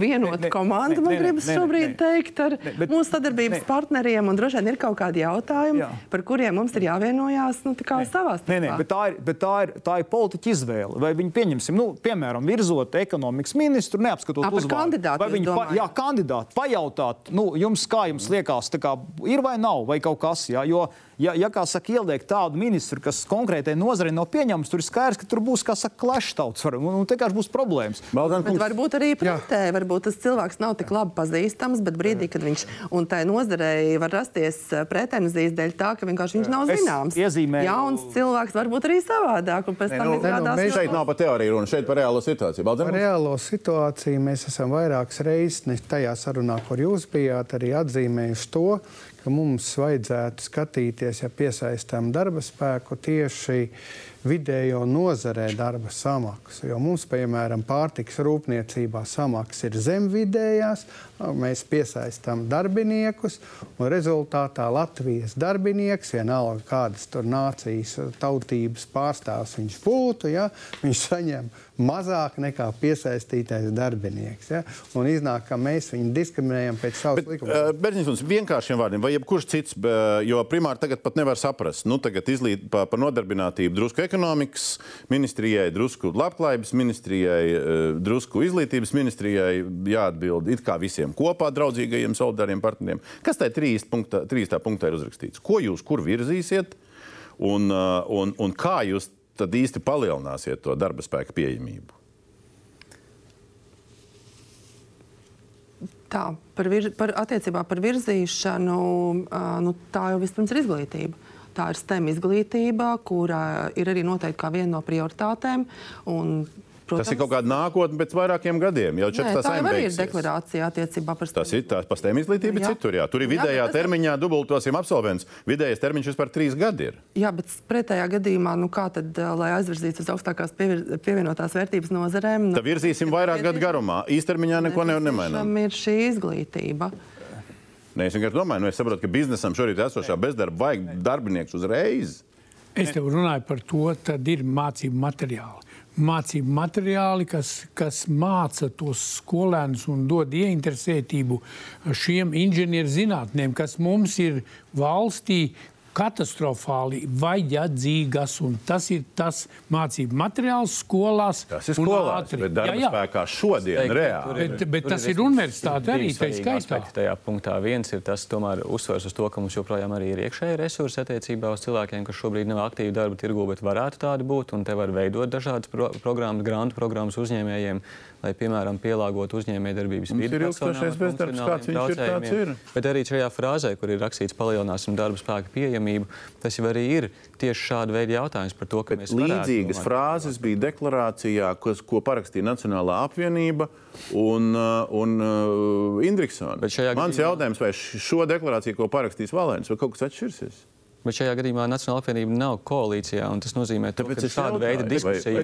vienota komanda, man gribas šobrīd ne. teikt, ar ne, bet, mūsu sadarbības ne. partneriem un droši vien ir kaut kādi jautājumi, Jā. par kuriem mums ir jāvienojās nu, savā starpā. Nē, nē, bet tā ir, bet tā ir, tā ir politiķa izvēle. Vai viņi pieņemsim, nu, piemēram, virzot ekonomikas ministru, neapskatot uzvārdu. Kandidātu, vai viņi pa, jā, kandidāti pajautāt, nu, jums kā jums liekas, kā, ir vai nav, vai kaut kas, jā, jo ja, ja kā saka, ieliek tādu ministru, kas konkrētai nozarei nav pieņemams, tur ir skaidrs, ka tur būs, kā saka, klešs un, un vienkārši būs problēmas. Baldan, bet varbūt arī pretēji, varbūt tas cilvēks nav tik labi pazīstams, bet brīdī, kad viņš un tai nozarei var rasties eh, pretenzijas dēļ tā, ka vienkārši viņš nav zināms. Iezīmēju... Jauns cilvēks varbūt arī savādāk, un pēc tam nu, izrādās. Nu, mēs šeit nav par teoriju runa, šeit par reālo situāciju. Baldan, par reālo situāciju mēs esam vairākas reizes, ne tajā sarunā, kur jūs bijāt, arī atzīmējuši to, ka mums vajadzētu skatīties, ja piesaistām darba spēku tieši vidējo nozarē darba samaksu. Jo mums, piemēram, pārtiks rūpniecībā samaksa ir zem vidējās, mēs piesaistām darbiniekus, un rezultātā Latvijas darbinieks, vienalga kādas tur nācijas tautības pārstāvs viņš būtu, ja, viņš saņem mazāk nekā piesaistītais darbinieks. Ja? Un iznāk, ka mēs viņu diskriminējam pēc savas likuma. Uh, Berģiņš, vienkāršiem vārdiem, vai jebkurš cits, jo primāri tagad pat nevar saprast. Nu, tagad izlīt par pa nodarbinātību drusku ekonomikas ministrijai, drusku labklājības ministrijai, drusku izglītības ministrijai jāatbild it kā visiem kopā draudzīgajiem solidāriem partneriem. Kas tajā trīs punktā, trīs punktā ir uzrakstīts? Ko jūs kur virzīsiet un, un, un kā jūs tad īsti palielināsiet to darba spēka pieejamību? Tā, par, vir, par attiecībā par virzīšanu, nu, tā jau vispirms ir izglītība. Tā ir STEM izglītība, kura ir arī noteikti kā viena no prioritātēm. Protams. Tas ir kaut kāda nākotne pēc vairākiem gadiem. Jau Nē, tā jau ir deklarācija attiecībā par STEM. Tas ir tās pastēm izglītība jā. citur. Jā. Tur ir vidējā jā, termiņā ir... dubultosim absolvents. Vidējais termiņš vispār trīs gadi ir. Jā, bet pretējā gadījumā, nu kā tad, lai aizvirzītu uz augstākās pievir... pievienotās vērtības nozarēm? Nu, tad virzīsim vairāk gadu garumā. Īstermiņā neko ne, nemainām. Tam ir šī izglītība. Nē, es vienkārši domāju, nu, es saprotu, ka biznesam šorīt esošā bezdarba vajag darbinieks uzreiz. Es tev runāju par to, tad ir mācību materiāli mācību materiāli, kas, kas māca tos skolēnus un dod ieinteresētību šiem inženierzinātnēm, kas mums ir valstī, katastrofāli vajadzīgas. Tas ir tas mācību materiāls skolās. Tas ir skolās, bet darba jā, jā. spēkā šodien Steigti, reāli. Bet, bet tas ir universitāte arī tā skaitā. Tajā punktā viens ir tas tomēr uzsvers uz to, ka mums joprojām arī ir iekšēji resursi attiecībā uz cilvēkiem, kas šobrīd nav aktīvi darba tirgu, bet varētu tādi būt. Un te var veidot dažādas pro programmas, grantu programmas uzņēmējiem lai, piemēram, pielāgotu uzņēmējdarbības vidi. Ir ilgstošais bezdarbs, kāds viņš ir, tāds ir. Bet arī šajā frāzē, kur ir rakstīts palielināsim darba spēka pieejamību, tas jau arī ir tieši šāda veida jautājums par to, ka Bet mēs līdzīgas frāzes bija deklarācijā, kas, ko parakstīja Nacionālā apvienība un, uh, un uh, Indriksona. Mans gadījumā... jautājums, vai šo deklarāciju, ko parakstīs Valēns, vai kaut kas atšķirsies? Bet šajā gadījumā Nacionāla apvienība nav koalīcijā. Tas nozīmē, to, ka šāda jautāju, veida vai- diskusija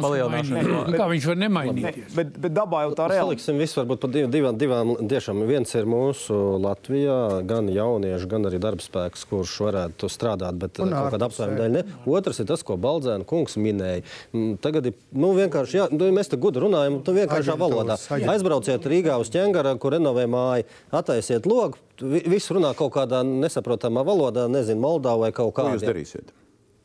palielināšanu. mainīt. no- Kā viņš var nemainīties? Bet, bet dabā jau tā reāli Saliksim visu varbūt par div, divām, divām tiešām. Viens ir mūsu Latvijā, gan jaunieši, gan arī darba spēks, kurš varētu strādāt, bet Un kaut kāda apsvēruma dēļ ne. Otrs ir tas, ko Baldzēna kungs minēja. Mm, Tagad ir nu, vienkārši, jā, nu, mēs te gudri runājam, tu vienkāršā Aģentūras, valodā. Aizbrauciet Rīgā uz ķengara, kur renovē māju, attaisiet logu. Vi- Viss runā kaut kādā nesaprotamā valodā, nezinu, Moldā vai kaut Ko kādā. jūs darīsiet?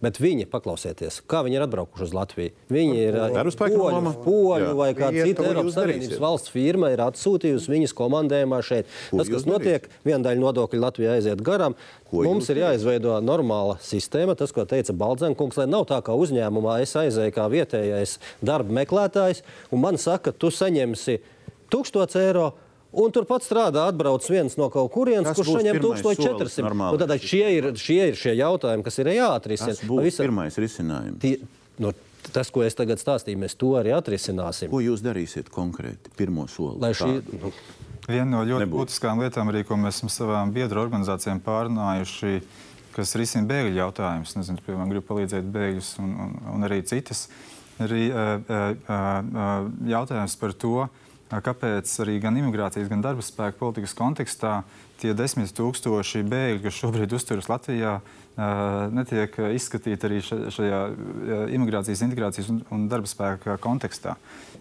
Bet viņi, paklausieties, kā viņi ir atbraukuši uz Latviju. Viņi ir spēka poļu, poļu vai kāda cita Eiropas Savienības valsts firma ir atsūtījusi viņas komandējumā šeit. Ko Tas, kas notiek, viena daļa nodokļu Latvijā aiziet garām. Ko Mums ir jāizveido normāla sistēma. Tas, ko teica Baldzēnkungs, lai nav tā kā uzņēmumā es aizēju kā vietējais darba meklētājs, un man saka, tu saņemsi 1000 eiro. Un turpat strādā, atbrauc viens no kaut kurienes, Tas kurš saņem pirmais solis 1400. normālai Nu, Tātad šie ir, šie ir šie jautājumi, kas ir jāatrisina. Tas būs Pavisam- pirmais risinājums. Tie, nu, tas, ko es tagad stāstīju, mēs to arī atrisināsim. Ko jūs darīsiet konkrēti? Pirmo soli. Lai šī, nu, Viena no ļoti Nebūtu. būtiskām lietām, arī, ko mēs esam savām biedru organizācijām pārunājuši, kas risina bēgļu jautājumus. Nezinu, piemēram, grib palīdzēt bēgļus un, un, un arī citas. Arī uh, uh, uh, jautājums par to, uh, kāpēc arī gan imigrācijas, gan darba spēka politikas kontekstā tie desmit tūkstoši bēgļu, kas šobrīd uzturas Latvijā, netiek izskatīti arī ša- šajā imigrācijas, integrācijas un, darba spēka kontekstā.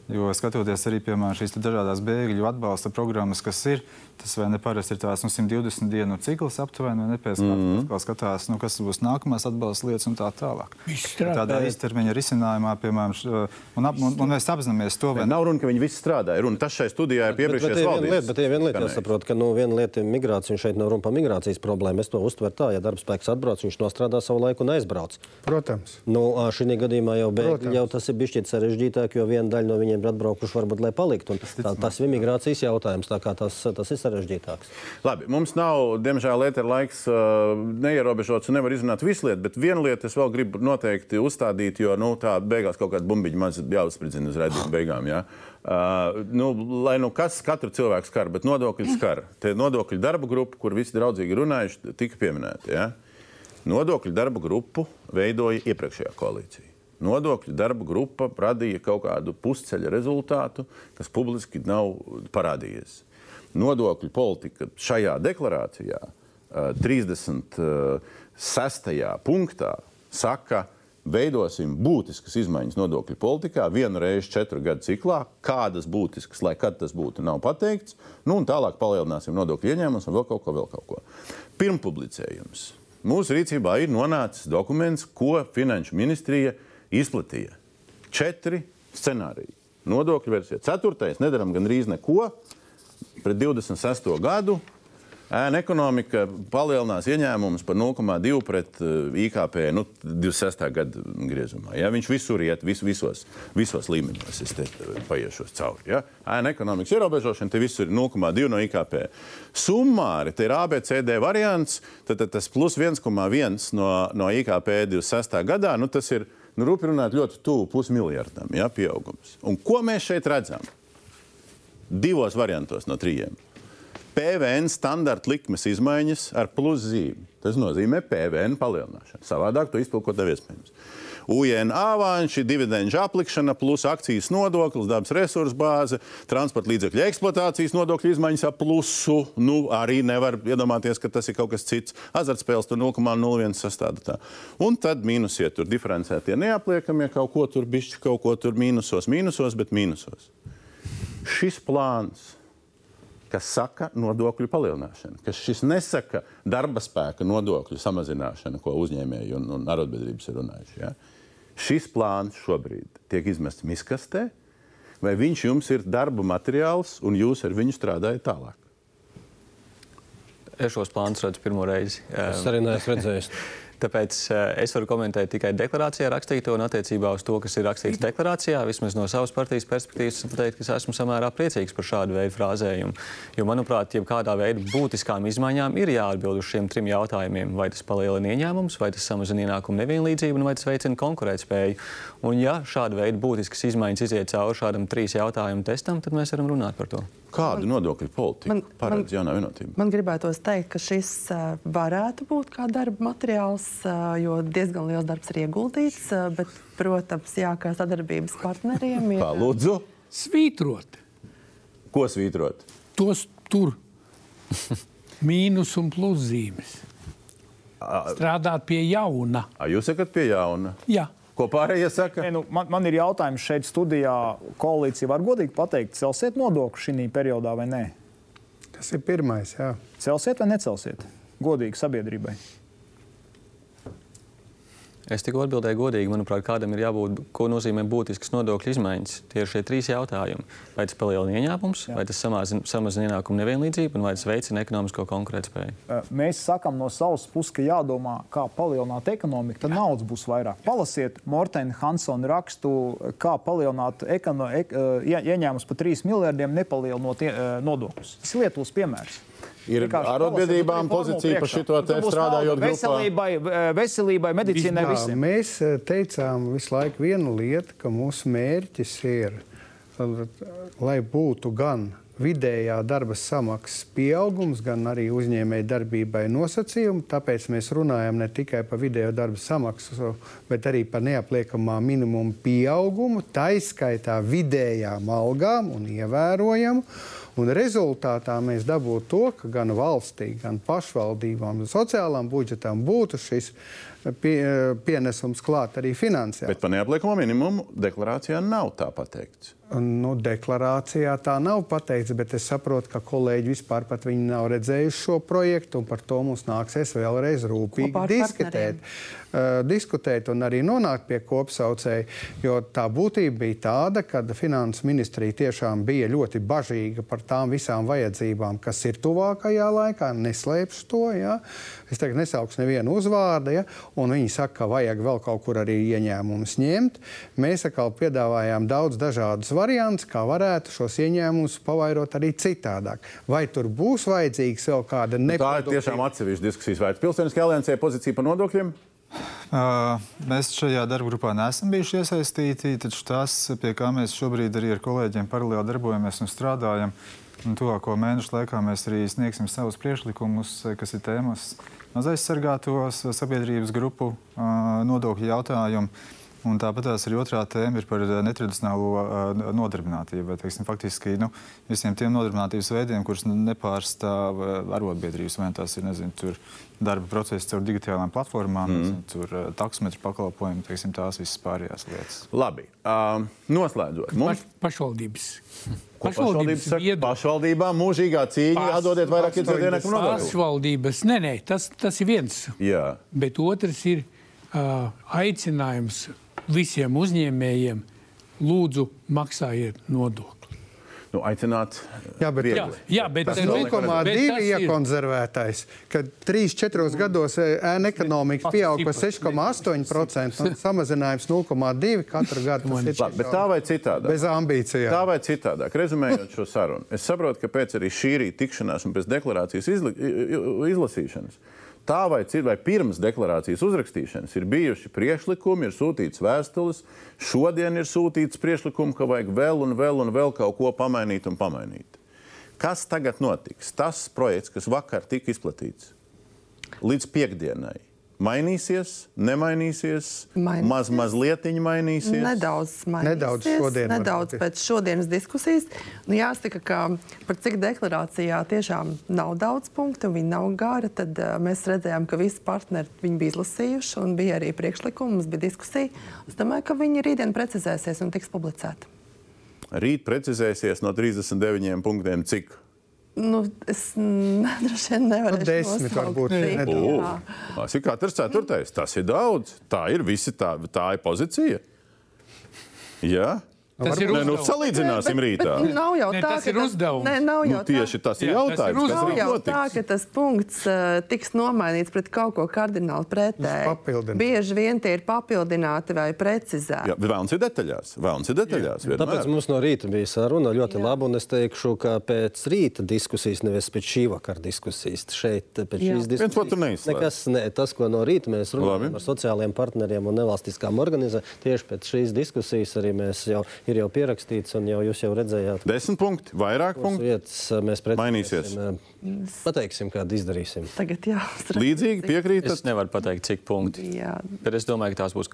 Jo skatoties arī piemēram šīs dažādas bēgļu atbalsta programmas, kas ir, tas vai neparasti ir tās nu, 120 dienu cikls aptuveni, vai nepēc mm. -hmm. skatās, nu, kas būs nākamās atbalsta lietas un tā tālāk. Strādā. Tādā īstermiņa risinājumā, piemēram, š, un, ap, un, un mēs apzināmies to, vai Nav runa, ka viņi visi strādā. Ir Runa, tas šai studijā ir Bet, bet, piepriekšējais ir viena lieta, valdības. bet ir viena lieta, jāsaprot, ka nu, viena lieta ir migrācija, un šeit nav runa par migrācijas problēmu. Es to uztveru tā, ja darbspēks atbrauc, viņš nostrādā savu laiku un aizbrauc. Protams. Nu, šī gadījumā jau, Protams. jau tas ir bijis sarežģītāk, jo viena daļa no viņiem ir atbraukuši varbūt, lai paliktu. Un Tā, tas ir migrācijas jautājums, tā kā tas, tas ir sarežģītāks. Labi, mums nav, diemžēl, ētera laiks uh, neierobežots un nevar izrunāt visu lietu, bet vienu lietu es vēl gribu noteikti uzstādīt, jo nu, tā beigās kaut kāda bumbiņa maz jāuzspridzina uz redzes beigām. Ja? Uh, nu, lai nu kas katru cilvēku skar, bet nodokļu skar. Te nodokļu darba grupa, kur visi draudzīgi runājuši, tika pieminēta. Ja? Nodokļu darba grupu veidoja iepriekšējā koalīcija. Nodokļu darba grupa radīja kaut kādu pusceļa rezultātu, kas publiski nav parādījies. Nodokļu politika šajā deklarācijā, eh, 36. punktā, saka, veidosim būtiskas izmaiņas nodokļu politikā vienu reizi četru gadu ciklā. Kādas būtiskas, lai kad tas būtu, nav pateikts. Nu, un tālāk palielināsim nodokļu ieņēmumus un vēl kaut ko, vēl kaut ko. Pirmpublicējums. Mūsu rīcībā ir nonācis dokuments, ko Finanšu ministrija izplatīja. Četri scenāriji. Nodokļu versija. Ceturtais, nedaram gandrīz neko. Pret 26. gadu ēna ekonomika palielinās ieņēmumus par 0,2 pret uh, IKP nu, 26. gada griezumā. Ja? Viņš visur iet, vis, visos, visos līmeņos. Es te uh, paiešos cauri. Ja? Ēna ekonomikas ierobežošana, te visur ir 0,2 no IKP. Summāri, te ir ABCD variants, tad, tad tas plus 1,1 no, no IKP 26. gadā, nu, tas ir, nu, rupi runāt, ļoti tuvu pusmiljardam ja, pieaugums. Un ko mēs šeit redzam? Divos variantos no trījiem. PVN standarta likmes izmaiņas ar plus zīmi. Tas nozīmē PVN palielināšanu. Savādāk to iztulkot nav iespējams. UN avanši, dividendžu aplikšana, plus akcijas nodoklis, dabas resursu bāze, transporta līdzekļu eksploatācijas nodokļu izmaiņas ar plusu. Nu, arī nevar iedomāties, ka tas ir kaut kas cits. Azartspēles tur 0,01 sastāvda tā. Un tad mīnusie tur diferencētie neapliekamie kaut ko tur bišķi, kaut ko tur mīnusos, mīnusos, bet mīnusos. Šis plāns kas saka nodokļu palielināšana, kas šis nesaka darba spēka nodokļu samazināšana, ko uzņēmēji un, un arotbiedrības ir runājuši. Ja? Šis plāns šobrīd tiek izmests miskastē, vai viņš jums ir darba materiāls un jūs ar viņu strādājat tālāk? Es šos plānus redzu pirmo reizi. Es arī neesmu redzējis. Tāpēc uh, es varu komentēt tikai deklarācijā rakstīto un attiecībā uz to, kas ir rakstīts deklarācijā. Vismaz no savas partijas perspektīvas, es pateikt, ka es esmu samērā priecīgs par šādu veidu frāzējumu. Jo, manuprāt, jebkādā veidā būtiskām izmaiņām ir jāatbild uz šiem trim jautājumiem. Vai tas palielina ieņēmumus, vai tas samazina ienākumu nevienlīdzību, un vai tas veicina konkurētspēju. Un, ja šāda veida būtiskas izmaiņas iziet cauri šādam trīs jautājumu testam, tad mēs varam runāt par to. Kādu nodokļu politiku paredz jaunā vienotība? Man gribētos teikt, ka šis uh, varētu būt kā darba materiāls, uh, jo diezgan liels darbs ir ieguldīts. Uh, bet, protams, jā, kā sadarbības partneriem ir. Kā lūdzu? Svītrot. Ko svītrot? Tos tur mīnus un pluszīmes. Strādāt pie jauna. A, jūs sakat pie jauna? Jā. Ko pārējie saka? Ne, nu, man, man ir jautājums šeit studijā. Koalīcija var godīgi pateikt, celsiet nodokli šī periodā vai nē? Tas ir pirmais. Jā. Celsiet vai necelsiet? Godīgi sabiedrībai. Es tikko atbildēju godīgi, manuprāt, kādam ir jābūt, ko nozīmē būtisks nodokļu izmaiņas. Tie ir šie trīs jautājumi. Vai tas palielina ieņēmumus, vai tas samazina, samazina ienākumu nevienlīdzību, un vai tas veicina ekonomisko konkurētspēju? Mēs sakām no savas puses, ka jādomā, kā palielināt ekonomiku, tad naudas būs vairāk. Palasiet Mortena Hansona rakstu, kā palielināt ekono, ek, ieņēmumus par 3 miljardiem, nepalielinot nodokļus. Tas ir Lietuvas piemērs. Ir arotbiedrībām pozīcija par šito te strādājot grupā. Veselībai, veselībai medicīnai visiem. mēs eh, teicām visu laiku vienu lietu, ka mūsu mērķis ir, lai būtu gan vidējā darba samaksas pieaugums, gan arī uzņēmēji darbībai nosacījumi. Tāpēc mēs runājam ne tikai par vidējo darba samaksu, bet arī par neapliekamā minimuma pieaugumu, taiskaitā vidējām algām un ievērojamu. Un rezultātā mēs dabūtu to, ka gan valstī, gan pašvaldībām, gan sociālām budžetām būtu šis pie, pienesums klāt arī finansiāli. Bet par neapliekamo minimumu deklarācijā nav tā pateikts. Nu, deklarācijā tā nav pateikts, bet es saprotu, ka kolēģi vispār nav redzējuši šo projektu, un par to mums nāksies vēlreiz rūpīgi diskutēt. Uh, diskutēt un arī nonākt pie kopsaucēja. Jo tā būtība bija tāda, ka finanses ministrija tiešām bija ļoti bažīga par tām visām vajadzībām, kas ir tuvākajā laikā. Neslēpšu to. Ja? Es tagad nesaukšu nevienu uzvārdu, ja? un viņi saka, ka vajag vēl kaut kur arī ieņēmumus ņemt. Mēs atkal piedāvājām daudz dažādus variantus, kā varētu šos ieņēmumus pavairot arī citādāk. Vai tur būs vajadzīgs vēl kāda neproduktīva? Tā ir tiešām atsevišķa diskusijas vērts. Pilsoniskajā aliansē pozīcija par nodokļiem? Uh, mēs šajā darba grupā neesam bijuši iesaistīti, taču tas, pie kā mēs šobrīd arī ar kolēģiem paralēli darbojamies un strādājam, un tuvāko mēnešu laikā mēs arī sniegsim savus priekšlikumus, kas ir tēmas maz aizsargātos sabiedrības grupu uh, nodokļu jautājumu. Un tāpat arī otrā tēma ir par netradicionālo uh, nodarbinātību. Teiksim, faktiski nu, visiem tiem nodarbinātības veidiem, kurus nepārstāv arotbiedrības, vai tas ir nezinu, darba process caur digitālām platformām, mm. nezinu, tur taksometru pakalpojumu, teiksim, tās visas pārējās lietas. Labi. Uh, noslēdzot, mums Paš, pašvaldības. Pašvaldības saka, pašvaldībām mūžīgā cīņa, atdodiet vairāk iedzīvotāju nodokļu. Pašvaldības, nē, nē, tas, tas ir viens. Jā. Bet otrs ir uh, aicinājums visiem uzņēmējiem, lūdzu, maksājiet nodokli. Nu, aicināt, jā, bet, jā, jā, bet tas 0,2 iekonservētais, kad 3-4 gados ēna ekonomika pieaug par 6,8% un samazinājums 0,2 katru gadu. Labi, bet tā vai citādāk? Bez ambīcijām. Tā vai citādāk, rezumējot šo sarunu. Es saprotu, ka pēc arī šī rīta tikšanās un pēc deklarācijas izli, izlasīšanas tā vai, vai pirms deklarācijas uzrakstīšanas ir bijuši priekšlikumi, ir sūtīts vēstules. Šodien ir sūtīts priekšlikums, ka vajag vēl un vēl un vēl kaut ko pamainīt un pamainīt. Kas tagad notiks? Tas projekts, kas vakar tika izplatīts līdz piekdienai. Mainīsies, nemainīsies, mainīsies. maz, mazliet mainīsies. Nedaudz mainīsies. Nedaudz, šodien nedaudz pēc šodienas diskusijas. Nu, jāsaka, ka par cik deklarācijā tiešām nav daudz punktu, viņi nav gari, tad uh, mēs redzējām, ka visi partneri viņu bija izlasījuši un bija arī priekšlikumi, mums bija diskusija. Es domāju, ka viņi rītdien precizēsies un tiks publicēti. Rīt precizēsies no 39 punktiem, cik Nu, es droši vien nevaru nu, desmit, varbūt. Tas ir katrs ceturtais. Tas ir daudz. Tā ir visi tā, tā ir pozīcija. Jā. Tas ir ne, nu, salīdzināsim bet, rītā. Bet, bet nav jau ne, tā, tas ir tas, uzdevums. Ne, nav jau nu, tieši tas ir jā, jautājums. Tas ir nav jau notiks. tā, ka tas punkts uh, tiks nomainīts pret kaut ko kardināli pretēju. Bieži vien tie ir papildināti vai precizēti. Jā, vēlams ir detaļās. Vēlams ir detaļās Tāpēc mums no rīta bija saruna ļoti jā. laba, un es teikšu, ka pēc rīta diskusijas, nevis pēc šī vakara diskusijas, šeit pēc jā. šīs diskusijas. Nekas, ne, tas, ko no rīta mēs runājam ar sociālajiem partneriem un nevalstiskām organizācijām, tieši pēc šīs diskusijas arī mēs jau ir jau pierakstīts, un jau jūs jau redzējāt, Desmit punkti, vairāk punktu. vietas uh, mēs Mainīsies. uh, Pateiksim, kādu izdarīsim. Tagad jāuzsver. Līdzīgi Es piekrītat? nevaru pateikt, cik punkti. Jā, Bet es domāju, ka tās būs,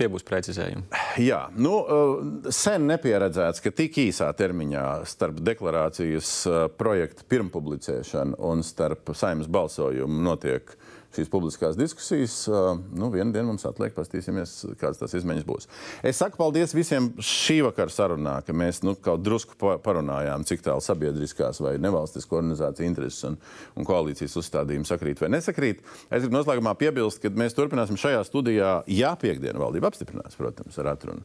tie būs precizējumi. Jā, nu, uh, sen nepieredzēts, ka tik īsā termiņā starp deklarācijas uh, projekta pirmpublicēšanu un starp saimnes balsojumu notiek šīs publiskās diskusijas. Nu, vienu dienu mums atliek, paskatīsimies, kādas tās izmaiņas būs. Es saku paldies visiem šī vakara sarunā, ka mēs nu, kaut drusku pa- parunājām, cik tālu sabiedriskās vai nevalstisko organizāciju intereses un, un koalīcijas uzstādījumi sakrīt vai nesakrīt. Es gribu noslēgumā piebilst, ka mēs turpināsim šajā studijā, ja piekdiena valdība apstiprinās, protams, ar atrunu.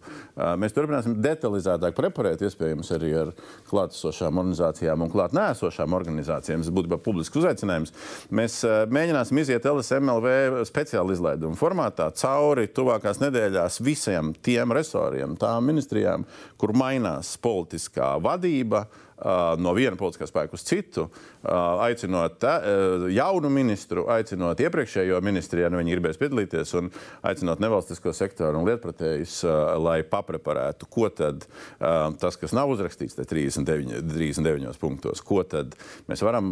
Mēs turpināsim detalizētāk preparēt, iespējams, arī ar klātesošām organizācijām un klāt nēsošām organizācijām. Tas būtu publisks uzaicinājums. Mēs mēģināsim iziet LSMLV speciāla izlaiduma formātā cauri tuvākās nedēļās visiem tiem resoriem, tām ministrijām, kur mainās politiskā vadība. Uh, no viena politiskā spēka uz citu, uh, aicinot te, uh, jaunu ministru, aicinot iepriekšējo ministru, ja nu viņi gribēs piedalīties, un aicinot nevalstisko sektoru un lietpratējus, lai papreparētu, ko tad tas, kas nav uzrakstīts 39, 39 punktos, ko tad mēs varam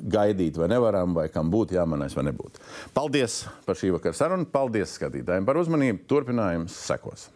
gaidīt vai nevaram, vai kam būtu jāmanais vai nebūtu. Paldies par šī vakara sarunu, paldies skatītājiem par uzmanību, turpinājums sekos.